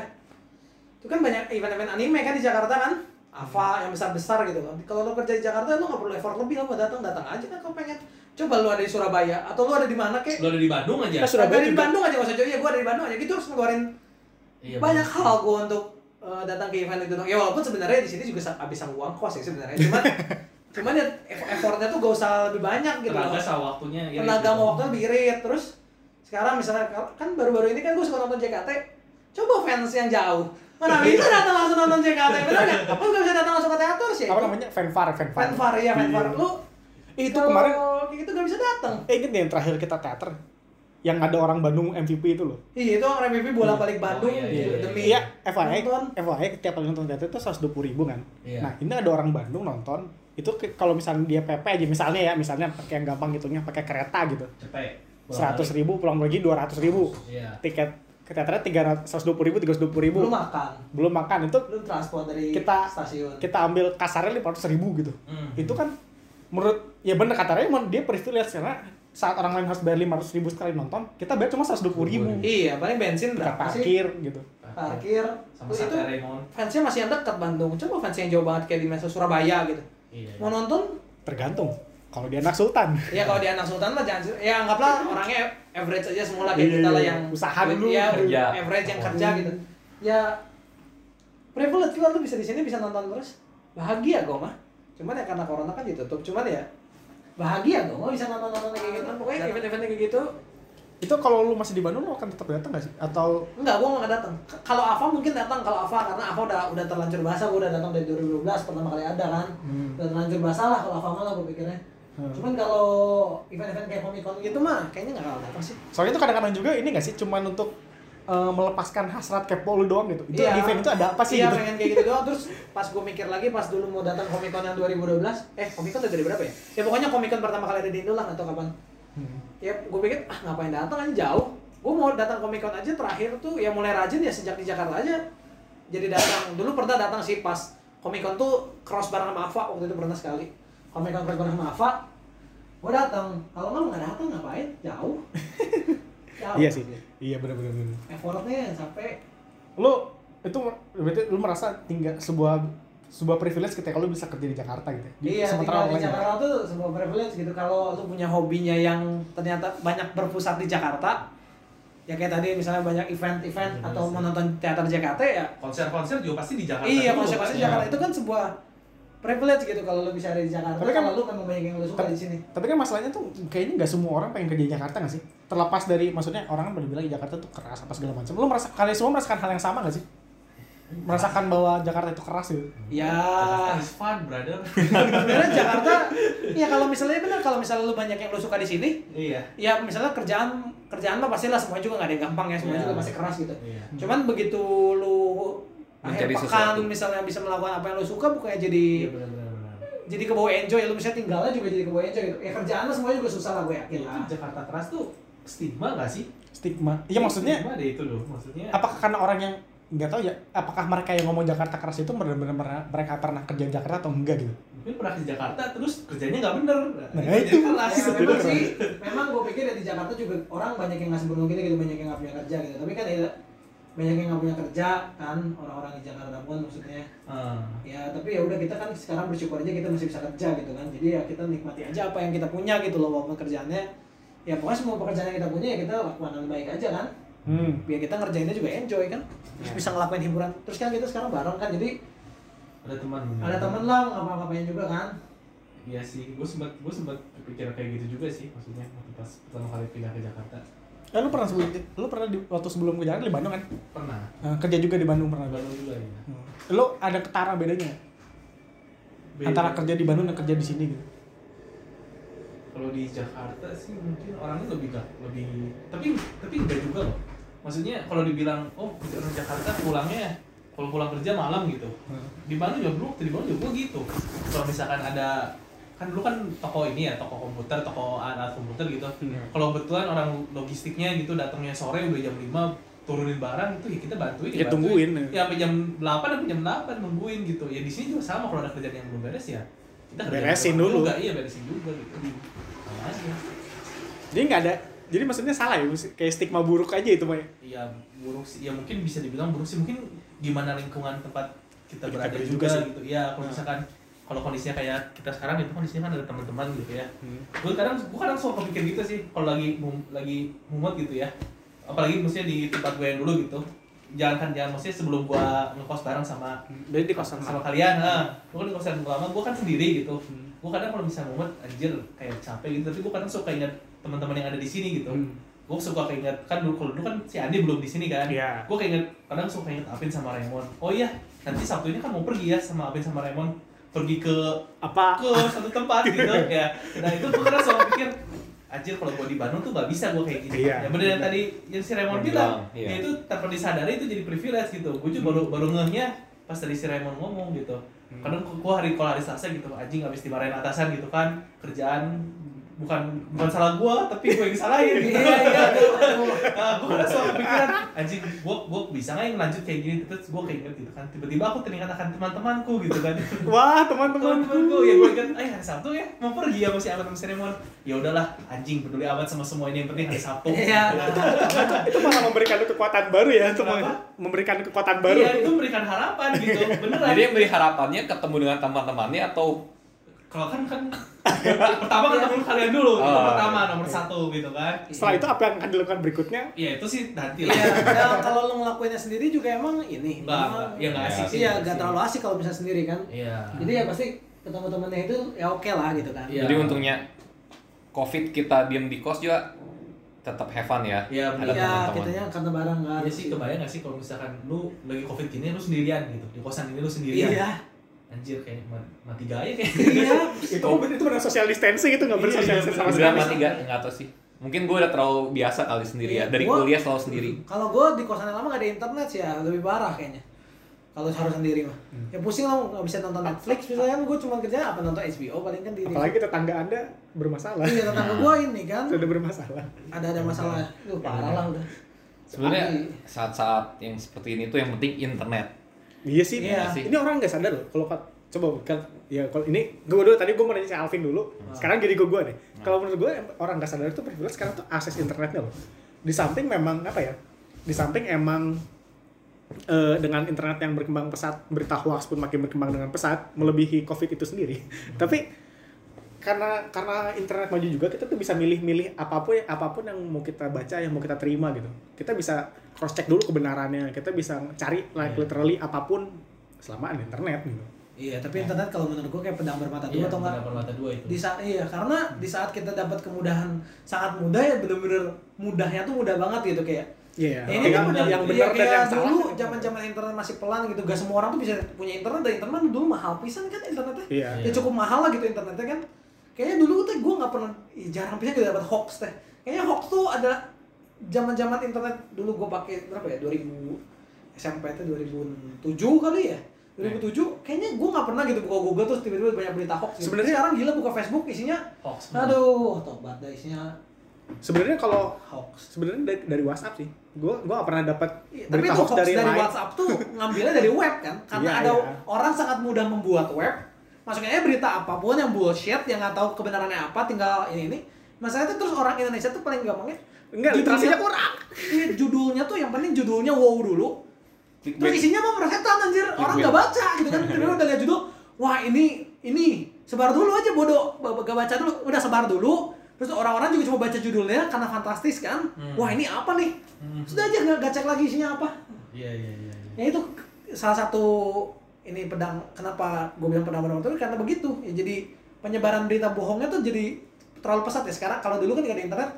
Itu kan banyak event-event anime kan di Jakarta kan. Ava yang besar-besar gitu kan. Kalau lu kerja di Jakarta lu nggak perlu effort lebih lu mau datang datang aja kan kalau pengen. Coba lu ada di Surabaya atau lu ada di mana kek? Lu ada di Bandung aja. Kita Surabaya Ada di. Bandung aja nggak usah jauh ya gua ada di Bandung aja gitu harus ngeluarin Iya, banyak bener. hal gua untuk eh, datang ke event itu. Ya walaupun sebenarnya di sini juga sa- habisan uang kos ya sebenarnya. Cuman cuman ya eff- effortnya tuh gak usah lebih banyak gitu. Tenaga sama waktunya. irit tenaga gitu. sama waktu lebih irit terus sekarang misalnya kan baru-baru ini kan gue suka nonton JKT coba fans yang jauh mana bisa datang langsung nonton JKT bener nggak apa nggak bisa datang langsung ke teater sih Apa namanya? Fanfare, fanfare. fanfare ya fanfare Iya. lu Itu kalau kemarin kayak gitu nggak bisa datang eh inget nih yang terakhir kita teater yang ada orang Bandung MVP itu loh. iya itu orang MVP bolak balik Bandung iya, gitu, iya, demi Iya, FYI, nonton. FYI tiap kali nonton teater itu 120 ribu kan. Iya. Nah, ini ada orang Bandung nonton, itu kalau misalnya dia PP aja misalnya ya, misalnya pakai yang gampang hitungnya pakai kereta gitu. Cepet. Seratus ribu pulang lagi dua ratus ribu Iya. tiket. ke teaternya tiga ratus dua puluh ribu tiga ratus dua puluh ribu Belum makan. belum makan itu Belum transport dari Kita- stasiun. kita ambil kasarnya lima ratus ribu gitu Hmm. itu kan menurut ya bener kata Raymond dia privilege karena saat orang lain harus bayar lima ratus ribu sekali nonton kita bayar cuma seratus dua puluh ribu Iya, paling bensin berapa sih? parkir gitu Parkir. sama Tuh, itu fansnya masih yang dekat Bandung. Coba fans yang jauh banget kayak di Meso Surabaya gitu. iya Mau nonton? tergantung kalau dia anak sultan Ya kalau di anak sultan mah jangan ya anggaplah orangnya average aja semula kayak Iya, kita lah iya. yang Usaha dulu, ya, kerja. average yang kerja gitu. Ya privilege lah lu bisa di sini bisa nonton terus. Bahagia gue mah. Cuman ya karena corona kan ditutup. Cuman ya bahagia gue mah bisa nonton-nonton kayak gitu. Pokoknya event-event kayak gitu itu kalau lu masih di Bandung lu akan tetap datang gak sih atau Enggak, gue nggak datang. Kalau Ava mungkin datang, kalau Ava karena Ava udah udah terlanjur basah, gue udah datang dari 2012 pertama kali ada kan. Hmm. Udah terlanjur basah lah kalau Ava malah gue pikirnya. Hmm. Cuman kalau event-event kayak Comic Con gitu mah kayaknya nggak bakal datang sih. soalnya itu kadang-kadang juga ini gak sih cuman untuk eh, melepaskan hasrat kepo lu doang gitu itu di event itu ada apa sih Iya, gitu pengen kayak gitu doang. Terus pas gue mikir lagi pas dulu mau datang Comic Con yang 2012, eh Comic Con udah dari berapa ya? Ya pokoknya Comic Con pertama kali ada di Indo lah atau kapan. Hmm. Ya gue pikir ah ngapain datang aja jauh. Gue mau datang Comic Con aja terakhir tuh ya mulai rajin ya sejak di Jakarta aja. Jadi datang dulu pernah datang sih pas Comic Con tuh cross bareng sama Ava waktu itu pernah sekali. Comic Con cross bareng sama Ava. Gue datang. Kalau nggak nggak datang ngapain? Jauh. Iya sih iya benar-benar benar. Effortnya sampai lu itu berarti lu merasa tinggal sebuah sebuah privilege ketika lu bisa kerja di Jakarta gitu ya? Iya, sementara di. Jakarta tuh sebuah privilege gitu. Kalau lu punya hobinya yang ternyata banyak berpusat di Jakarta, ya kayak tadi misalnya banyak event-event Iya, atau sih. menonton teater Jakarta ya. konser-konser juga pasti di Jakarta iya, konser-konser pasti. Jakarta itu kan sebuah privilege gitu kalau lu bisa ada di Jakarta. Tapi kan- lu memang banyak yang lu suka di sini. tapi kan masalahnya tuh kayaknya nggak semua orang pengen kerja di Jakarta nggak sih terlepas dari maksudnya orang kan pada bilang Jakarta tuh keras apa segala macam lu merasa kalian semua merasakan hal yang sama nggak sih merasakan bahwa Jakarta itu keras gitu Ya, Jakarta is fun brother sebenarnya Jakarta, ya kalau misalnya benar kalau misalnya lu banyak yang lu suka di sini, iya ya misalnya kerjaan kerjaan mah pastilah semuanya juga nggak ada yang gampang ya, semuanya Iya. juga pasti keras gitu. iya Cuman begitu lu akhir Mencari pekan sesuatu. misalnya bisa melakukan apa yang lu suka bukannya jadi iya benar-benar benar. jadi kebawa enjoy lu bisa tinggalnya juga jadi kebawa enjoy gitu. Ya kerjaan lu semuanya juga susah lah gue yakin itu lah. Jakarta keras tuh stigma gak sih stigma iya maksudnya stigma deh itu loh maksudnya apakah karena orang yang nggak tahu ya apakah mereka yang ngomong Jakarta keras itu benar-benar pernah- mereka pernah kerja di Jakarta atau enggak gitu mungkin pernah ke Jakarta terus kerjanya nggak bener Nah, itu. keras Ya, Itu memang keren. sih, memang gue pikir ya di Jakarta juga orang banyak yang nggak kita gitu, banyak yang nggak punya kerja gitu. Tapi kan ya banyak yang nggak punya kerja kan orang-orang di Jakarta pun maksudnya. Ah. Ya tapi ya udah kita kan sekarang bersyukur aja kita masih bisa kerja gitu kan. Jadi ya kita nikmati aja apa yang kita punya gitu loh walaupun kerjaannya ya pokoknya semua pekerjaan yang kita punya ya kita lakukan yang baik aja kan. hmm. Biar kita ngerjainnya juga enjoy kan. Terus Ya. bisa ngelakuin hiburan. Terus kan kita sekarang bareng kan. Jadi ada teman ada temen lah ngapa-ngapain juga kan. Iya sih, gue sempat gue sempat kepikiran kayak gitu juga sih maksudnya waktu pas pertama kali pindah ke Jakarta. Eh, lu pernah sebelum lu pernah di, waktu sebelum ke Jakarta di Bandung kan Pernah. Eh, kerja juga di Bandung pernah Baru juga ya. Hmm. lu ada ketara bedanya? Beda. antara kerja di Bandung dan kerja di sini gitu kalau di Jakarta sih mungkin orangnya lebih gak lebih tapi tapi enggak juga loh. Maksudnya kalau dibilang oh orang Jakarta pulangnya kalau pulang kerja malam gitu. Di Bandung juga waktu di Bandung juga gitu. Kalau misalkan ada kan dulu kan toko ini ya toko komputer toko alat komputer gitu Hmm. kalau kebetulan orang logistiknya gitu datangnya sore udah jam 5 turunin barang itu ya kita bantuin Ya, bantuin. tungguin. ya sampai jam 8 sampai jam 8 nungguin gitu ya di sini juga sama kalau ada kerjaan yang belum beres ya kita Beresin dulu. juga iya beresin juga gitu sama aja jadi nggak ada jadi maksudnya salah ya kayak stigma buruk aja itu mah ya? iya buruk sih ya mungkin bisa dibilang buruk sih mungkin gimana lingkungan tempat kita Kita berada juga, juga sih. gitu ya kalau Nah. misalkan kalau kondisinya kayak kita sekarang itu kondisinya kan ada teman-teman gitu ya. Hmm. gue kadang gue kadang suka kepikir gitu sih kalau lagi mum- lagi mumet gitu ya. Apalagi maksudnya di tempat gue yang dulu gitu. Jangan kan jangan maksudnya sebelum gue ngekos bareng sama jadi di kosan sama kalian nah gue kan di kosan lama gue kan sendiri gitu. Hmm. gue kadang kalau misalnya mumet anjir kayak capek gitu. Tapi gue kadang suka ingat teman-teman yang ada di sini gitu. Hmm. gue suka keinget kan dulu kalau dulu kan si Andi belum di sini kan. Iya. gue keinget kadang suka inget Apin sama Raymond. Oh iya nanti Sabtu ini kan mau pergi ya sama Apin sama Raymond pergi ke apa? ke satu tempat gitu. Ya. Nah itu gue kadang selalu pikir anjir kalau gue di Bandung tuh gak bisa gue kayak gini. Iya. ya bener yang tadi yang si Raymond bilang iya. ya itu tanpa disadari itu jadi privilege gitu. Gue juga baru baru ngehnya pas tadi si Raymond ngomong gitu. Kadang gue hari kalau hari Selasa gitu anjing habis dimarahin atasan gitu kan kerjaan bukan bukan salah gua tapi gua yang disalahin gitu. Iya, iya. Nah, gua kan suka kepikiran anjing gua gua bisa nggak yang lanjut kayak gini terus gua keinget gitu kan tiba-tiba aku teringat akan teman-temanku gitu kan Wah, teman-teman. teman-temanku ya gua ingat eh hari Sabtu ya mau pergi ya masih akan seremon ya udahlah anjing peduli amat sama semua ini yang penting hari Sabtu Iya. Itu malah memberikan lu kekuatan baru ya untuk memberikan kekuatan baru. Iya, itu memberikan harapan gitu beneran Jadi yang beri harapannya ketemu dengan teman-temannya atau kalau kan kan pertama ketemu kalian dulu itu Oh, pertama iya. nomor satu gitu kan Setelah itu apa yang akan dilakukan berikutnya? ya itu sih nanti lah Iya, ya, kalau lu ngelakuinnya sendiri juga emang ini. Enggak. Ya, enggak asik sih. Iya, enggak terlalu asik kalau bisa sendiri kan. iya Jadi ya pasti ketemu temennya itu ya oke lah gitu kan. Iya. jadi untungnya covid kita diem di kos juga tetap have fun ya. Iya, Ada benar. Iya, teman-teman. kitanya karena bareng kan. Iya sih kebayang gak sih kalau misalkan lu lagi covid gini lu sendirian gitu di kosan ini lu sendirian Iya. Anjir kayak ma- mati gaya kayak Iya. itu itu benar social distancing itu nggak Iya, bersosialisasi iya, sama sekali. mati gak? Nggak tahu sih. Mungkin gue udah terlalu biasa kali sendiri ya. Iya, Dari gua- kuliah selalu sendiri. Kalau gue di kosan yang lama gak ada internet sih ya lebih parah kayaknya. Kalau harus sendiri mah. Hmm. Ya pusing lah nggak bisa nonton Netflix misalnya gue cuma kerja apa nonton HBO paling kan di Apalagi tetangga anda bermasalah. Iya tetangga gue ini kan Sudah bermasalah. ada ada masalah. Duh parah lah udah. Sebenarnya saat-saat yang seperti ini tuh yang penting internet. Iya sih. Iya. Ini orang nggak sadar loh. Kalau coba kan ya kalau ini gue dulu tadi gue mau nanya si Alvin dulu. Sekarang jadi gue gue nih. Kalau menurut gue orang nggak sadar itu privilege sekarang tuh akses internetnya loh. Di samping memang apa ya? Di samping emang eh, dengan internet yang berkembang pesat, berita hoax pun makin berkembang dengan pesat, melebihi COVID itu sendiri. Tapi karena karena internet maju juga kita tuh bisa milih-milih apa pun apa pun yang mau kita baca yang mau kita terima gitu. Kita bisa cross check dulu kebenarannya kita bisa cari like Iya. literally apa pun selama ada internet gitu. Iya tapi internet kalau menurut gue kayak pedang bermata dua iya atau enggak? benar mata dua itu. Di saat iya karena di saat kita dapat kemudahan sangat mudah ya bener-bener mudahnya tuh mudah banget gitu kayak Iya, Ya, ini yang, kan yang iya, benar dan kayak yang salah. dulu zaman zaman internet masih pelan gitu gak semua orang tuh bisa punya internet dan internet dulu mahal pisan kan internetnya. Iya. ya cukup mahal lah gitu internetnya kan kayaknya dulu tuh gue nggak pernah jarang pisan gitu dapat hoax teh. Kayaknya hoax tuh ada zaman zaman internet dulu gue pakai berapa ya? 2000 SMP itu 2007 kali ya? 2007 kayaknya gue nggak pernah gitu buka Google terus tiba-tiba banyak berita hoax gitu. Sebenarnya- sekarang gila buka Facebook isinya hoax aduh tobat dah isinya. Sebenarnya kalau hoax. sebenarnya dari, dari WhatsApp sih, gue gua gak pernah dapat tapi berita itu hoax dari, dari lain. WhatsApp tuh ngambilnya dari web kan? Karena Iya, ada iya. orang sangat mudah membuat web masuknya berita apa pun yang bullshit yang nggak tahu kebenarannya apa tinggal ini ini. Masalahnya tuh terus orang Indonesia tuh paling gampangnya Enggak, literasinya kurang. iya judulnya tuh yang penting judulnya wow dulu. Terus isinya mau merasakan anjir. Orang nggak baca gitu kan. Tiba-tiba udah lihat judul wah ini ini. Sebar dulu aja bodoh. Gak baca dulu. Udah sebar dulu. Terus orang-orang juga cuma baca judulnya karena fantastis kan. Hmm. wah ini apa nih? Hmm. sudah aja nggak nggak cek lagi isinya apa. Iya iya iya iya. ya itu salah satu ini pedang kenapa gue bilang pedang pedang itu karena begitu ya jadi penyebaran berita bohongnya tuh jadi terlalu pesat ya sekarang kalau dulu kan nggak ada internet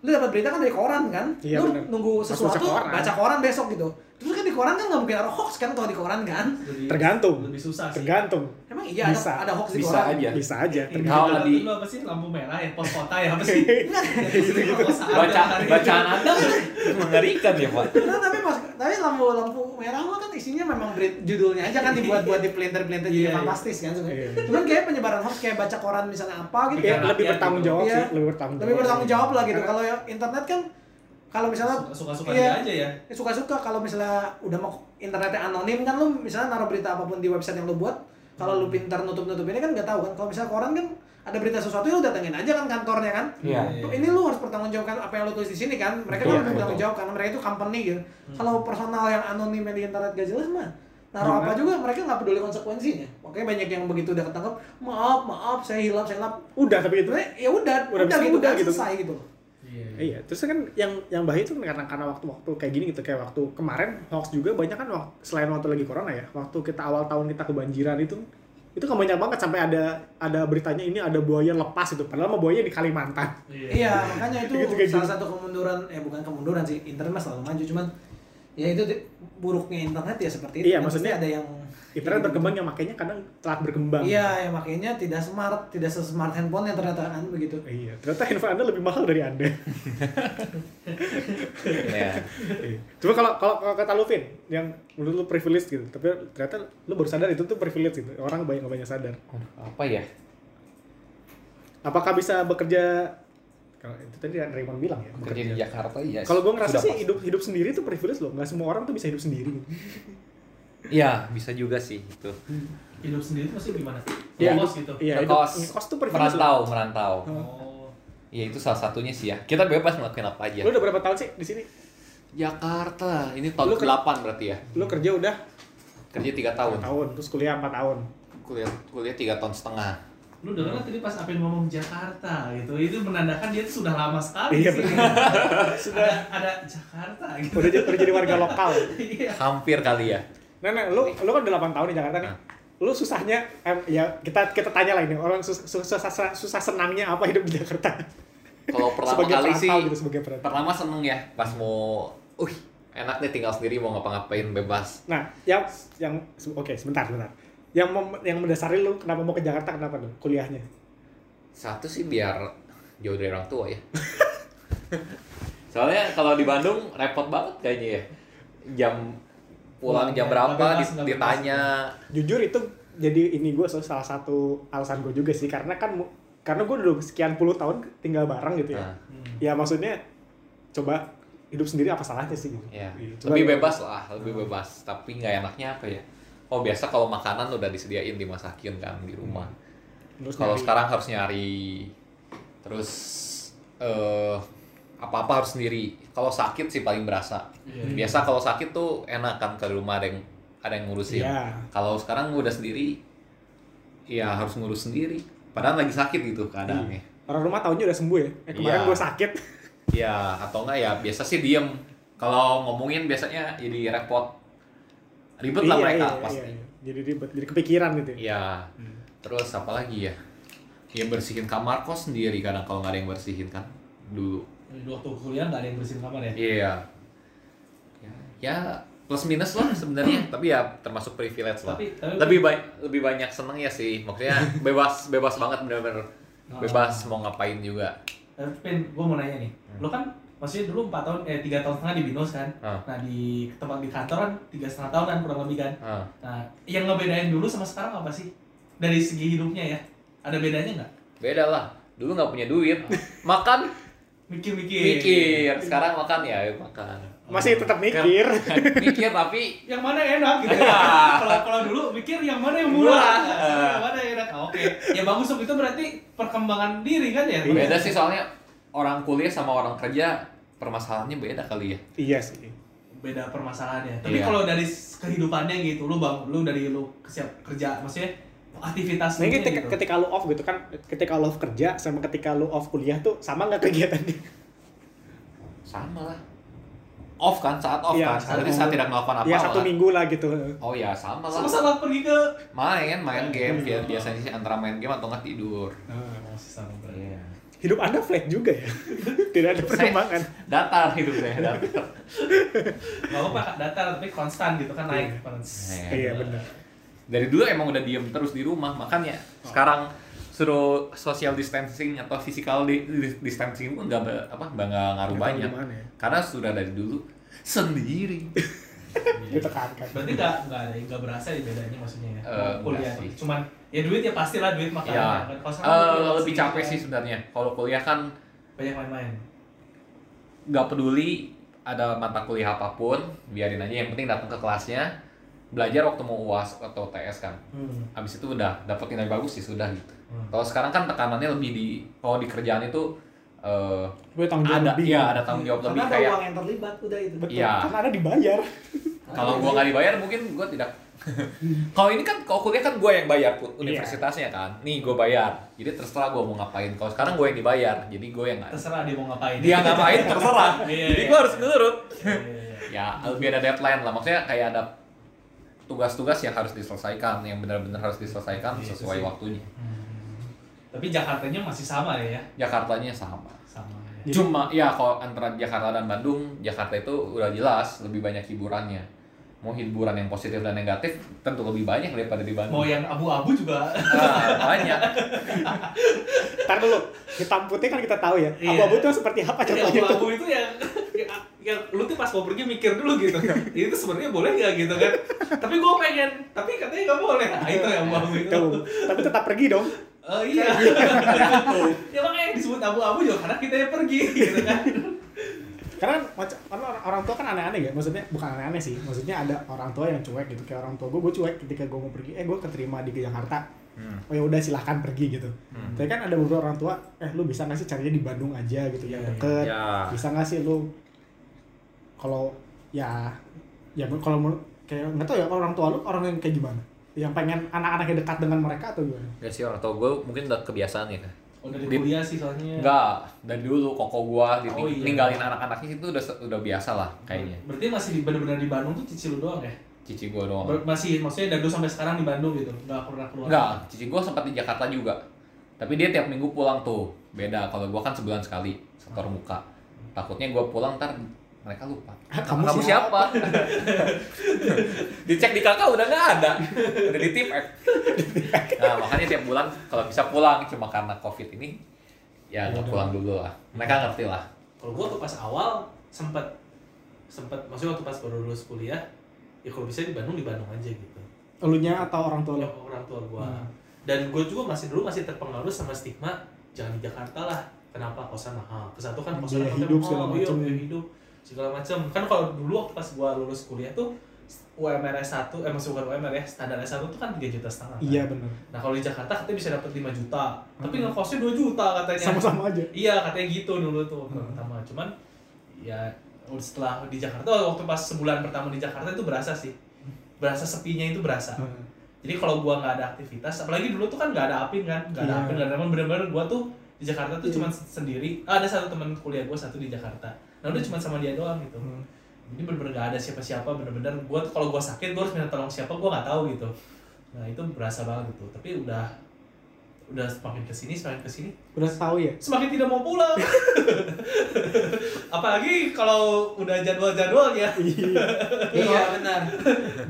lu dapat berita kan dari koran kan Iya, lu bener. nunggu sesuatu baca koran. baca koran besok gitu terus kan di koran kan nggak mungkin ada hoax kan kalau di koran kan Lebih- Tergantung. lebih susah sih Tergantung. emang iya ada, Bisa. ada hoax di Bisa koran aja. Bisa aja. Tergantung. Kalau dulu- di- dulu apa sih lampu merah ya pos kota ya apa sih Gitu, Pos ada Baca hari ini. bacaan Anda mengerikan ya, Pak. Nah, tapi pas tapi lampu lampu merah mah kan isinya memang berit, judulnya aja kan dibuat-buat di pelintir-pelintir jadi Iya, iya. fantastis kan sebenarnya. Iya. Cuman kayak penyebaran hoax kayak baca koran misalnya apa gitu Iya, ya. lebih bertanggung gitu. jawab Iya. sih, lebih bertanggung jawab. Lebih bertanggung jawab lah gitu. Kalau yang internet kan kalau misalnya suka-suka iya, dia aja ya ya suka-suka kalau misalnya udah mau internetnya anonim kan lu misalnya naruh berita apa pun di website yang lu buat kalau Hmm. lu pintar nutup-nutup ini kan nggak tahu kan kalau misalnya koran kan ada berita sesuatu ya lu datengin aja kan kantornya kan Iya. Tuh, ini lu harus bertanggungjawabkan apa yang lu tulis di sini kan mereka Betul, kan betul. bertanggung jawab karena mereka itu company gitu kalau personal yang anonim yang di internet gak jelas mah naruh Gimana? apa juga mereka nggak peduli konsekuensinya makanya banyak yang begitu udah ketangkep maaf maaf saya hilap saya hilap Udah tapi itu. Ya udah Udah udah, bisa gitu udah kan gitu. selesai gitu iya Iya, terus kan yang yang bahaya itu karena karena waktu-waktu kayak gini gitu kayak waktu kemarin hoax juga banyak kan waktu, selain waktu lagi corona ya, waktu kita awal tahun kita kebanjiran itu itu kan banyak banget sampai ada ada beritanya ini ada buaya lepas itu padahal mah buaya di Kalimantan. Iya, makanya itu Gitu, salah gitu. satu kemunduran, eh bukan kemunduran sih, internet mah selalu maju, cuman ya itu buruknya internet ya seperti itu. Iya, maksudnya Pasti ada yang Internet berkembang yang makanya kadang telat berkembang. Iya, ya makanya tidak smart, tidak se-smart handphone yang ternyata kan begitu. Iya, ternyata handphone Anda lebih mahal dari Anda. Iya. Cuma kalau kalau kata lu Vin, yang menurut lu privilege gitu, tapi ternyata lu baru sadar itu tuh privilege gitu. Orang banyak banyak sadar. Apa ya? Apakah bisa bekerja kalau itu tadi Raymond bilang ya Kerja di Jakarta ya. Kalau gue ngerasa sih pasti. hidup hidup sendiri tuh privilege loh. Nggak semua orang tuh bisa hidup sendiri. Iya, bisa juga sih itu. hidup sendiri itu maksudnya gimana? Iya, Ngekos hidup- gitu. Iya, Ngekos, ngekos tuh privilege. merantau, loh. merantau. Oh. Ya itu salah satunya sih ya. Kita bebas ngelakuin apa aja. Lu udah berapa tahun sih di sini? Jakarta, ini tahun Lu ke- ke-8 berarti ya. Lu kerja udah Kerja 3 tahun. tahun, terus kuliah 4 tahun. Kuliah kuliah 3 tahun setengah. Lu denger kan tadi pas Apin ngomong Jakarta gitu, itu menandakan dia tuh sudah lama sekali Iya, sih. Sudah ada Jakarta gitu. Udah, jadi- udah jadi warga lokal. Iya. Hampir kali ya. Nah, nah, lu lu kan udah 8 tahun di Jakarta nih. Nah. Lu susahnya em, ya kita kita tanya lah ini orang sus, sus- susah, susah, susah senangnya apa hidup di Jakarta? Kalau pertama sebagai kali sih gitu sebagai perantau. pertama seneng ya pas mau uh enak nih tinggal sendiri mau ngapa-ngapain bebas. Nah, yang yang oke sebentar sebentar. Yang mem- yang mendasari lu kenapa mau ke Jakarta kenapa tuh kuliahnya? Satu sih biar jauh dari orang tua ya. Soalnya kalau di Bandung repot banget kayaknya ya. Jam pulang jam berapa bebas, ditanya. Jujur itu jadi ini gue salah satu alasan gue juga sih karena kan karena gue udah sekian puluh tahun tinggal bareng gitu ya. Nah, Hmm. Ya maksudnya coba hidup sendiri apa salahnya sih gitu. ya. Iya, coba Lebih bebas lah, lebih bebas. Tapi nggak enaknya apa ya? Oh biasa kalau makanan udah disediain dimasakin kan di rumah. Terus Kalau sekarang harus nyari, terus eh apa-apa harus sendiri. Kalau sakit sih paling berasa. Iya. Biasa kalau sakit tuh enak kan ke rumah ada yang ada yang ngurusin. Iya. Kalau sekarang udah sendiri, ya harus ngurus sendiri. Padahal lagi sakit gitu keadaannya. orang rumah tahunya udah sembuh ya. Eh, kemarin Iya. gue sakit. Ya atau enggak ya biasa sih diem. Kalau ngomongin biasanya jadi repot. Ribet lah Iya, mereka iya, pasti. iya, iya. Jadi ribet, jadi kepikiran gitu. ya. Iya. Terus apa lagi ya? Ya bersihin kamar kos sendiri kadang kalau nggak ada yang bersihin kan dulu. Di waktu kuliah nggak ada yang bersihin kamar ya? Iya. Ya, ya plus minus lah sebenarnya, tapi ya termasuk privilege lah. Tapi- tapi- lebih baik lebih banyak seneng ya sih. Maksudnya bebas bebas banget bener-bener Oh. bebas mau ngapain juga. Tapi gue mau nanya nih, lo kan maksudnya dulu 4 tahun, eh 3 tahun setengah di Binus kan? Ah. Nah di tempat di kantor kan 3 setengah tahun kan kurang lebih kan? Ah. Nah yang ngebedain dulu sama sekarang apa sih? Dari segi hidupnya ya? Ada bedanya nggak? Beda lah. Dulu nggak punya duit, makan Mikir-mikir. mikir. Sekarang makan ya ayo makan. Masih tetap mikir. mikir tapi Yang mana enak gitu Iya. Kalau kalau dulu mikir yang mana yang murah, Murah. yang mana yang enak. Oh, Oke, ya bagus itu berarti perkembangan diri kan ya? beda sih soalnya orang kuliah sama orang kerja permasalahannya beda kali ya. iya sih. beda permasalahannya. Tapi Iya. kalau dari kehidupannya gitu, lu bang, lu dari lu siap kerja, maksudnya aktivitas Nah, ketika, gitu. ketika lu off gitu kan, ketika lu off kerja sama ketika lu off kuliah tuh sama nggak kegiatannya? Sama lah. Off kan saat off Iya, kan. saat Berarti saat tidak melakukan apa-apa. Ya satu minggu lah gitu. Oh ya sama lah. sama-sama pergi ke Main, main game. Iya. Biasanya sih antara main game atau nggak tidur. oh, sama berarti. Iya. Hidup anda flat juga ya, tidak ada perkembangan. Datar hidup saya, datar. Gak apa-apa Kak, datar tapi konstan gitu kan naik. Kons- Iya benar. Dari dulu emang udah diem terus di rumah, makanya sekarang suruh social distancing atau physical di- di- distancing pun nggak apa nggak nggak ngaruh Nggak tahu banyak gimana ya. karena sudah dari dulu sendiri Ditekankan. Berarti gak, gak ada, gak berasa ya bedanya maksudnya ya. Eh, kuliah. Cuman ya duit ya pastilah duit makan. ya Kalau eh, sekarang lebih capek sih sebenarnya kalau kuliah kan Banyak main-main. nggak peduli ada mata kuliah apa pun biarin aja yang penting datang ke kelasnya belajar waktu mau uas atau ts kan Hmm. abis itu udah dapet nilai bagus sih sudah gitu Hmm. kalau sekarang kan tekanannya lebih di kalau di kerjaan itu eh, Gue tanggung jawab ada lebih. iya ada tanggung jawab lebih Karena ada kayak uang yang terlibat udah itu. Betul. Iya. Karena ada dibayar. kalau gua nggak dibayar mungkin gua tidak kalau ini kan kalau kuliah kan gua yang bayar Iya. pun universitasnya kan nih gua bayar jadi terserah gua mau ngapain kalau sekarang gua yang dibayar jadi gua yang Terserah dia mau ngapain. dia ngapain terserah Iya, jadi iya. gua harus nurut ya lebih ada deadline lah maksudnya kayak ada tugas-tugas yang harus diselesaikan yang benar-benar harus diselesaikan itu sesuai sih. waktunya Hmm. Tapi Jakartanya masih sama ya ya? Jakartanya sama Sama ya. Jadi- cuma ya kalau antara Jakarta dan Bandung Jakarta itu udah jelas lebih banyak hiburannya mau hiburan yang positif dan negatif tentu lebih banyak daripada di Mau Bandung yang abu-abu juga. Ah, banyak Ntar dulu, hitam putih kan kita tahu ya. Iya. Abu-abu itu seperti apa Yang contohnya tuh? abu-abu itu yang, yang yang lu tuh pas mau pergi mikir dulu gitu. itu sebenarnya boleh nggak gitu kan? tapi gue pengen, tapi katanya nggak boleh. Nah, itu yang abu-abu itu. Tuh, tapi tetap pergi dong. Oh iya. ya makanya disebut abu-abu juga karena kita yang pergi gitu kan. Karena macam karena orang, orang tua kan aneh-aneh ya maksudnya bukan aneh-aneh sih maksudnya ada orang tua yang cuek gitu kayak orang tua gue gue cuek ketika gue mau pergi eh gue keterima di Jakarta Hmm. oh ya udah silahkan pergi gitu Hmm. tapi kan ada beberapa orang tua eh lu bisa nggak sih carinya di Bandung aja gitu yang Iya, deket Ya. bisa nggak sih lu kalau ya ya kalau menurut- kayak nggak tahu ya orang tua lu orang yang kayak gimana yang pengen anak-anaknya dekat dengan mereka atau gimana Ya sih orang tua gue mungkin udah kebiasaan ya kan. Oh dari Di- kuliah sih soalnya. Enggak, dari dulu koko gua diting- Oh, iya. ninggalin anak-anaknya itu udah udah biasa lah kayaknya. Berarti masih di benar-benar di Bandung tuh cici lu doang ya? Cici gua doang. Ber- masih maksudnya dari dulu sampai sekarang di Bandung gitu. Enggak pernah keluar. Enggak, cici gua sempat di Jakarta juga. Tapi dia tiap minggu pulang tuh. Beda kalau gua kan sebulan sekali setor muka. Takutnya gua pulang ntar mereka lupa. Kamu Kamu, siapa? Dicek di kakak udah nggak ada. Udah di tip Nah, makanya tiap bulan kalau bisa pulang cuma karena Covid ini ya nggak pulang dulu lah. Mereka ngerti lah. Kalau gua tuh pas awal sempet sempet maksudnya waktu pas baru lulus kuliah ya kalau bisa di Bandung di Bandung aja gitu. elunya atau orang tua lu Ya, orang tua gua. Hmm. Dan gue juga masih dulu masih terpengaruh sama stigma jangan di Jakarta lah. Kenapa kosan mahal? Kesatu kan kosan hidup iya, macem. biaya hidup segala macam. Kan kalau dulu waktu pas gua lulus kuliah tuh UMR S1, eh masih bukan UMR ya, standar S1 tuh kan 3 juta setengah. kan? iya benar Nah kalau di Jakarta katanya bisa dapat 5 juta, tapi ngekosnya 2 juta katanya. sama-sama aja Iya katanya gitu dulu tuh waktu Hmm. pertama. Cuman ya setelah di Jakarta waktu pas sebulan pertama di Jakarta itu berasa sih, berasa sepinya itu berasa. Hmm. Jadi kalau gua nggak ada aktivitas, apalagi dulu tuh kan nggak ada apin kan, nggak ada Iya. apin, nggak ada teman bener-bener gua tuh di Jakarta tuh Iya. cuma sendiri. Ah, ada satu teman kuliah gua satu di Jakarta. Nah udah cuma sama dia doang gitu. Hmm. Jadi bener-bener gak ada siapa-siapa, bener-bener gua tuh kalau gua sakit gua harus minta tolong siapa gua nggak tahu gitu. Nah itu berasa banget gitu. Tapi udah udah semakin ke sini semakin ke sini udah tahu ya semakin tidak mau pulang. Apalagi kalau udah jadwal-jadwalnya. iya Iya benar.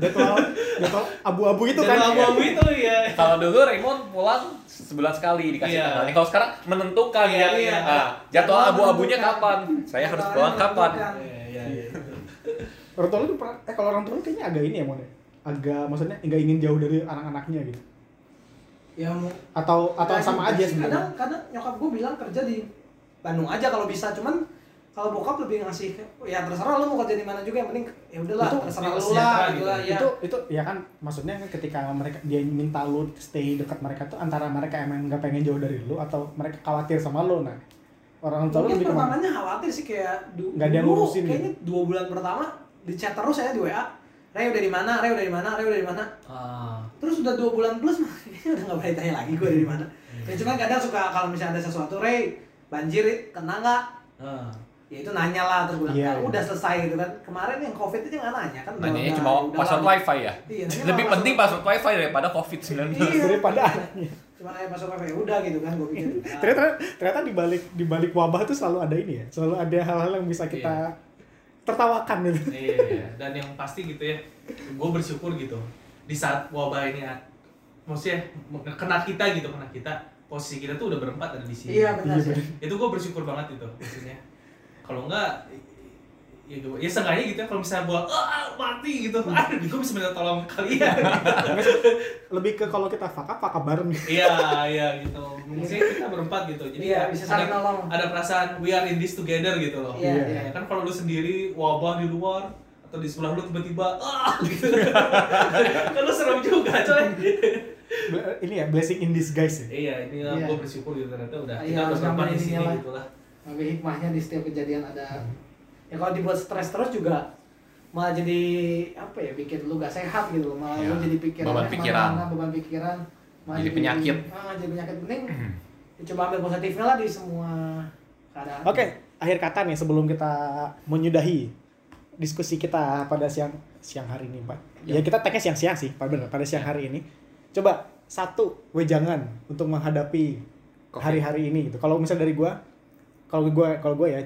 jadwal jadwal abu-abu itu kan Jadwal abu-abu itu ya. Kalau dulu Raymond pulang sebulan sekali dikasih Iya. tanggalnya. Kalau sekarang menentukan Iya, ya. iya. Ah, jadwal abu-abunya kapan? Saya harus pulang kapan? menentukan. Iya, iya, iya. orang tua lu eh kalau orang tua lu kayaknya agak ini ya mon ya? agak maksudnya nggak ingin jauh dari anak-anaknya gitu Ya mau atau atau Nah, sama aja sih. sebenarnya Kadang kadang nyokap gue bilang kerja di Bandung aja kalau bisa, cuman kalau bokap lebih ngasih ya terserah lu mau kerja di mana juga yang penting ya udahlah Itu terserah lu sejahtera lah gitu. gitu lah ya. itu itu ya kan maksudnya kan ketika mereka dia minta lu stay dekat mereka tuh antara mereka emang nggak pengen jauh dari lu atau mereka khawatir sama lu nah orang tua lu lebih ke mana pertamanya khawatir sih kayak du- Nggak ada yang dulu ngurusin kayaknya gitu. dua bulan pertama di chat terus saya di WA Ray udah di mana, Ray udah di mana, Ray udah di mana. Ah, Terus udah dua bulan plus, kayaknya udah nggak boleh tanya lagi gue dari mana. Ya cuman kadang suka kalau misalnya ada sesuatu, Ray banjir, kena nggak? ah. Ya itu nanya lah terus bilang, Iya, "Ah, iya. udah selesai gitu kan. Kemarin yang covid itu nggak nanya kan. udah- cuma udah password wifi ya? Iya, nanya Lebih penting password wifi daripada COVID-19. Iya. daripada anaknya Cuma kayak password wifi ya udah gitu kan gue pikir. Ternyata ternyata di balik di balik wabah tuh selalu ada ini ya selalu ada hal-hal yang bisa kita tertawakan gitu Iya, dan yang pasti gitu ya, gue bersyukur gitu di saat wabah ini, maksudnya kena kita gitu, kena kita, posisi kita tuh udah berempat ada di sini. Iya benar Iya, sih. Itu gue bersyukur banget itu, maksudnya. Kalau enggak, ya, ya seenggaknya gitu ya, kalau misalnya gue ah, mati gitu, ah, gue bisa minta tolong kalian. lebih ke kalau kita fuck up bareng Iya, iya gitu. Maksudnya kita berempat gitu. Jadi Iya, bisa saling ada, nolong. ada perasaan we are in this together gitu loh. Iya, iya. Ya kan kalau lu sendiri wabah di luar atau di sebelah lu tiba-tiba ah gitu. kan lu serem juga coy. Ini ya blessing in disguise ya iya, ini Iya. gue bersyukur gitu ternyata udah Iya, kita udah harus berempat di sini gitu lah. Tapi hikmahnya di setiap kejadian ada. Ya kalau dibuat stres terus juga malah jadi apa ya bikin lu gak sehat gitu loh. malah Iya. lu jadi pikiran Beban pikiran. beban pikiran. Malah Jadi penyakit. ah, jadi penyakit. Penting ya coba ambil positifnya lah di semua keadaan. Oke akhir kata nih sebelum kita menyudahi diskusi kita pada siang siang hari ini pak. Ya kita tagnya siang-siang sih pak. Bener pada siang hari ini. Coba satu wejangan untuk menghadapi hari-hari ini gitu. Kalau misalnya dari gua kalau gua kalau gua ya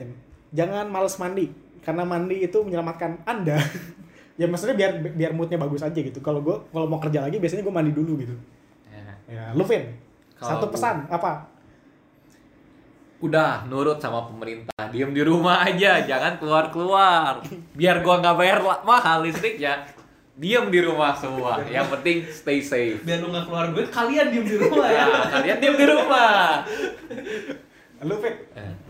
jangan males mandi karena mandi itu menyelamatkan anda ya maksudnya biar biar moodnya bagus aja gitu kalau gua kalau mau kerja lagi biasanya gua mandi dulu gitu Ya. ya lu Vin Kalau satu gua- pesan apa Udah nurut sama pemerintah, diem di rumah aja, jangan keluar-keluar. Biar gua nggak bayar mahal listriknya. diam di rumah semua. Yang penting stay safe. biar lu nggak keluar duit kalian diem di rumah ya Ya, kalian diam di rumah. Lu? Eh,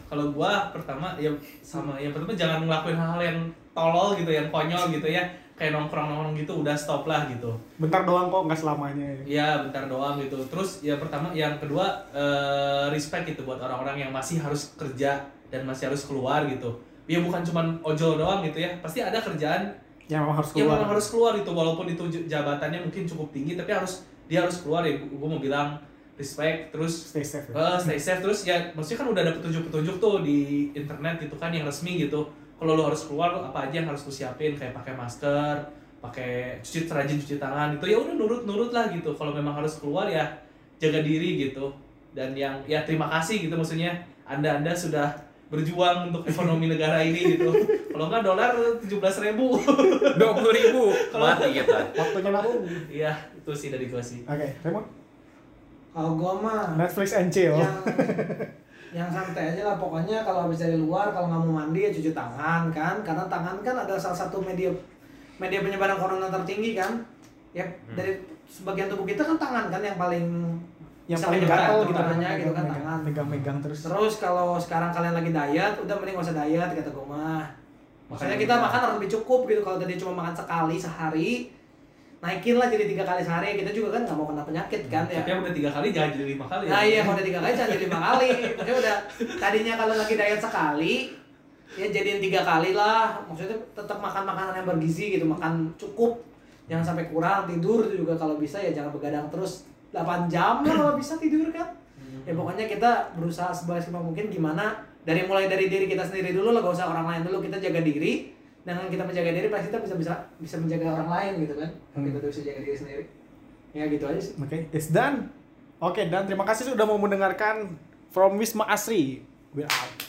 kalau gua pertama ya sama yang pertama jangan ngelakuin hal-hal yang tolol gitu yang konyol gitu ya. Kayak nongkrong nongkrong gitu udah stop lah gitu. Bentar doang kok, nggak selamanya. ya. Bentar doang gitu. Terus ya pertama yang kedua eh, respect gitu buat orang-orang yang masih harus kerja dan masih harus keluar gitu. Ya bukan cuman ojol doang gitu ya pasti ada kerjaan Yang memang harus yang keluar. memang harus keluar itu walaupun itu jabatannya mungkin cukup tinggi tapi harus dia harus keluar ya. Gua mau bilang respect terus Stay safe. Ya. Eh, stay safe terus ya maksudnya kan udah ada petunjuk-petunjuk tuh di internet gitu kan yang resmi gitu kalau lu harus keluar lu apa aja yang harus lu siapin kayak pakai masker pakai cuci rajin cuci tangan itu ya udah nurut-nurut lah gitu kalau memang harus keluar ya jaga diri gitu dan yang ya terima kasih gitu maksudnya anda anda sudah berjuang untuk ekonomi negara ini gitu kalau nggak dolar tujuh belas ribu dua puluh ribu mati kita. Waktunya nabung. iya itu sih dari gua sih Oke, Raymond? Kalau gua mah Netflix and chill. yang yang santai aja lah. Pokoknya kalau habis dari luar kalau nggak mau mandi ya cuci tangan kan. Karena tangan kan ada salah satu media media penyebaran corona tertinggi kan. Ya Hmm. dari sebagian tubuh kita kan tangan kan yang paling yang paling gatel gitu penularannya gitu kan megang- tangan. Megang-megang terus. terus kalau sekarang kalian lagi diet udah mending gak usah diet kata gue mah. Maksudnya Makan kita makan harus lebih cukup gitu. Kalau tadi cuma makan sekali sehari naikin lah jadi tiga kali sehari kita juga kan nggak mau kena penyakit kan ya tapi udah tiga kali jangan jadi lima kali ya. Nah iya kalau udah tiga kali jangan jadi lima kali. Maksudnya udah tadinya kalau lagi diet sekali ya jadiin tiga kali lah. Maksudnya tetap makan makanan yang bergizi gitu, makan cukup. Jangan sampai kurang tidur juga kalau bisa ya jangan begadang terus 8 jam lah kalau bisa tidur kan. Ya pokoknya kita berusaha sebemaksimal mungkin gimana dari mulai dari diri kita sendiri dulu lah, gak usah orang lain dulu kita jaga diri. Dengan kita menjaga diri pasti kita bisa bisa bisa menjaga orang lain gitu kan. Hmm. Kita tuh bisa jaga diri sendiri. Ya gitu aja sih. Oke, it's done. Oke, dan terima kasih sudah mau mendengarkan From Wisma Asri. We're out.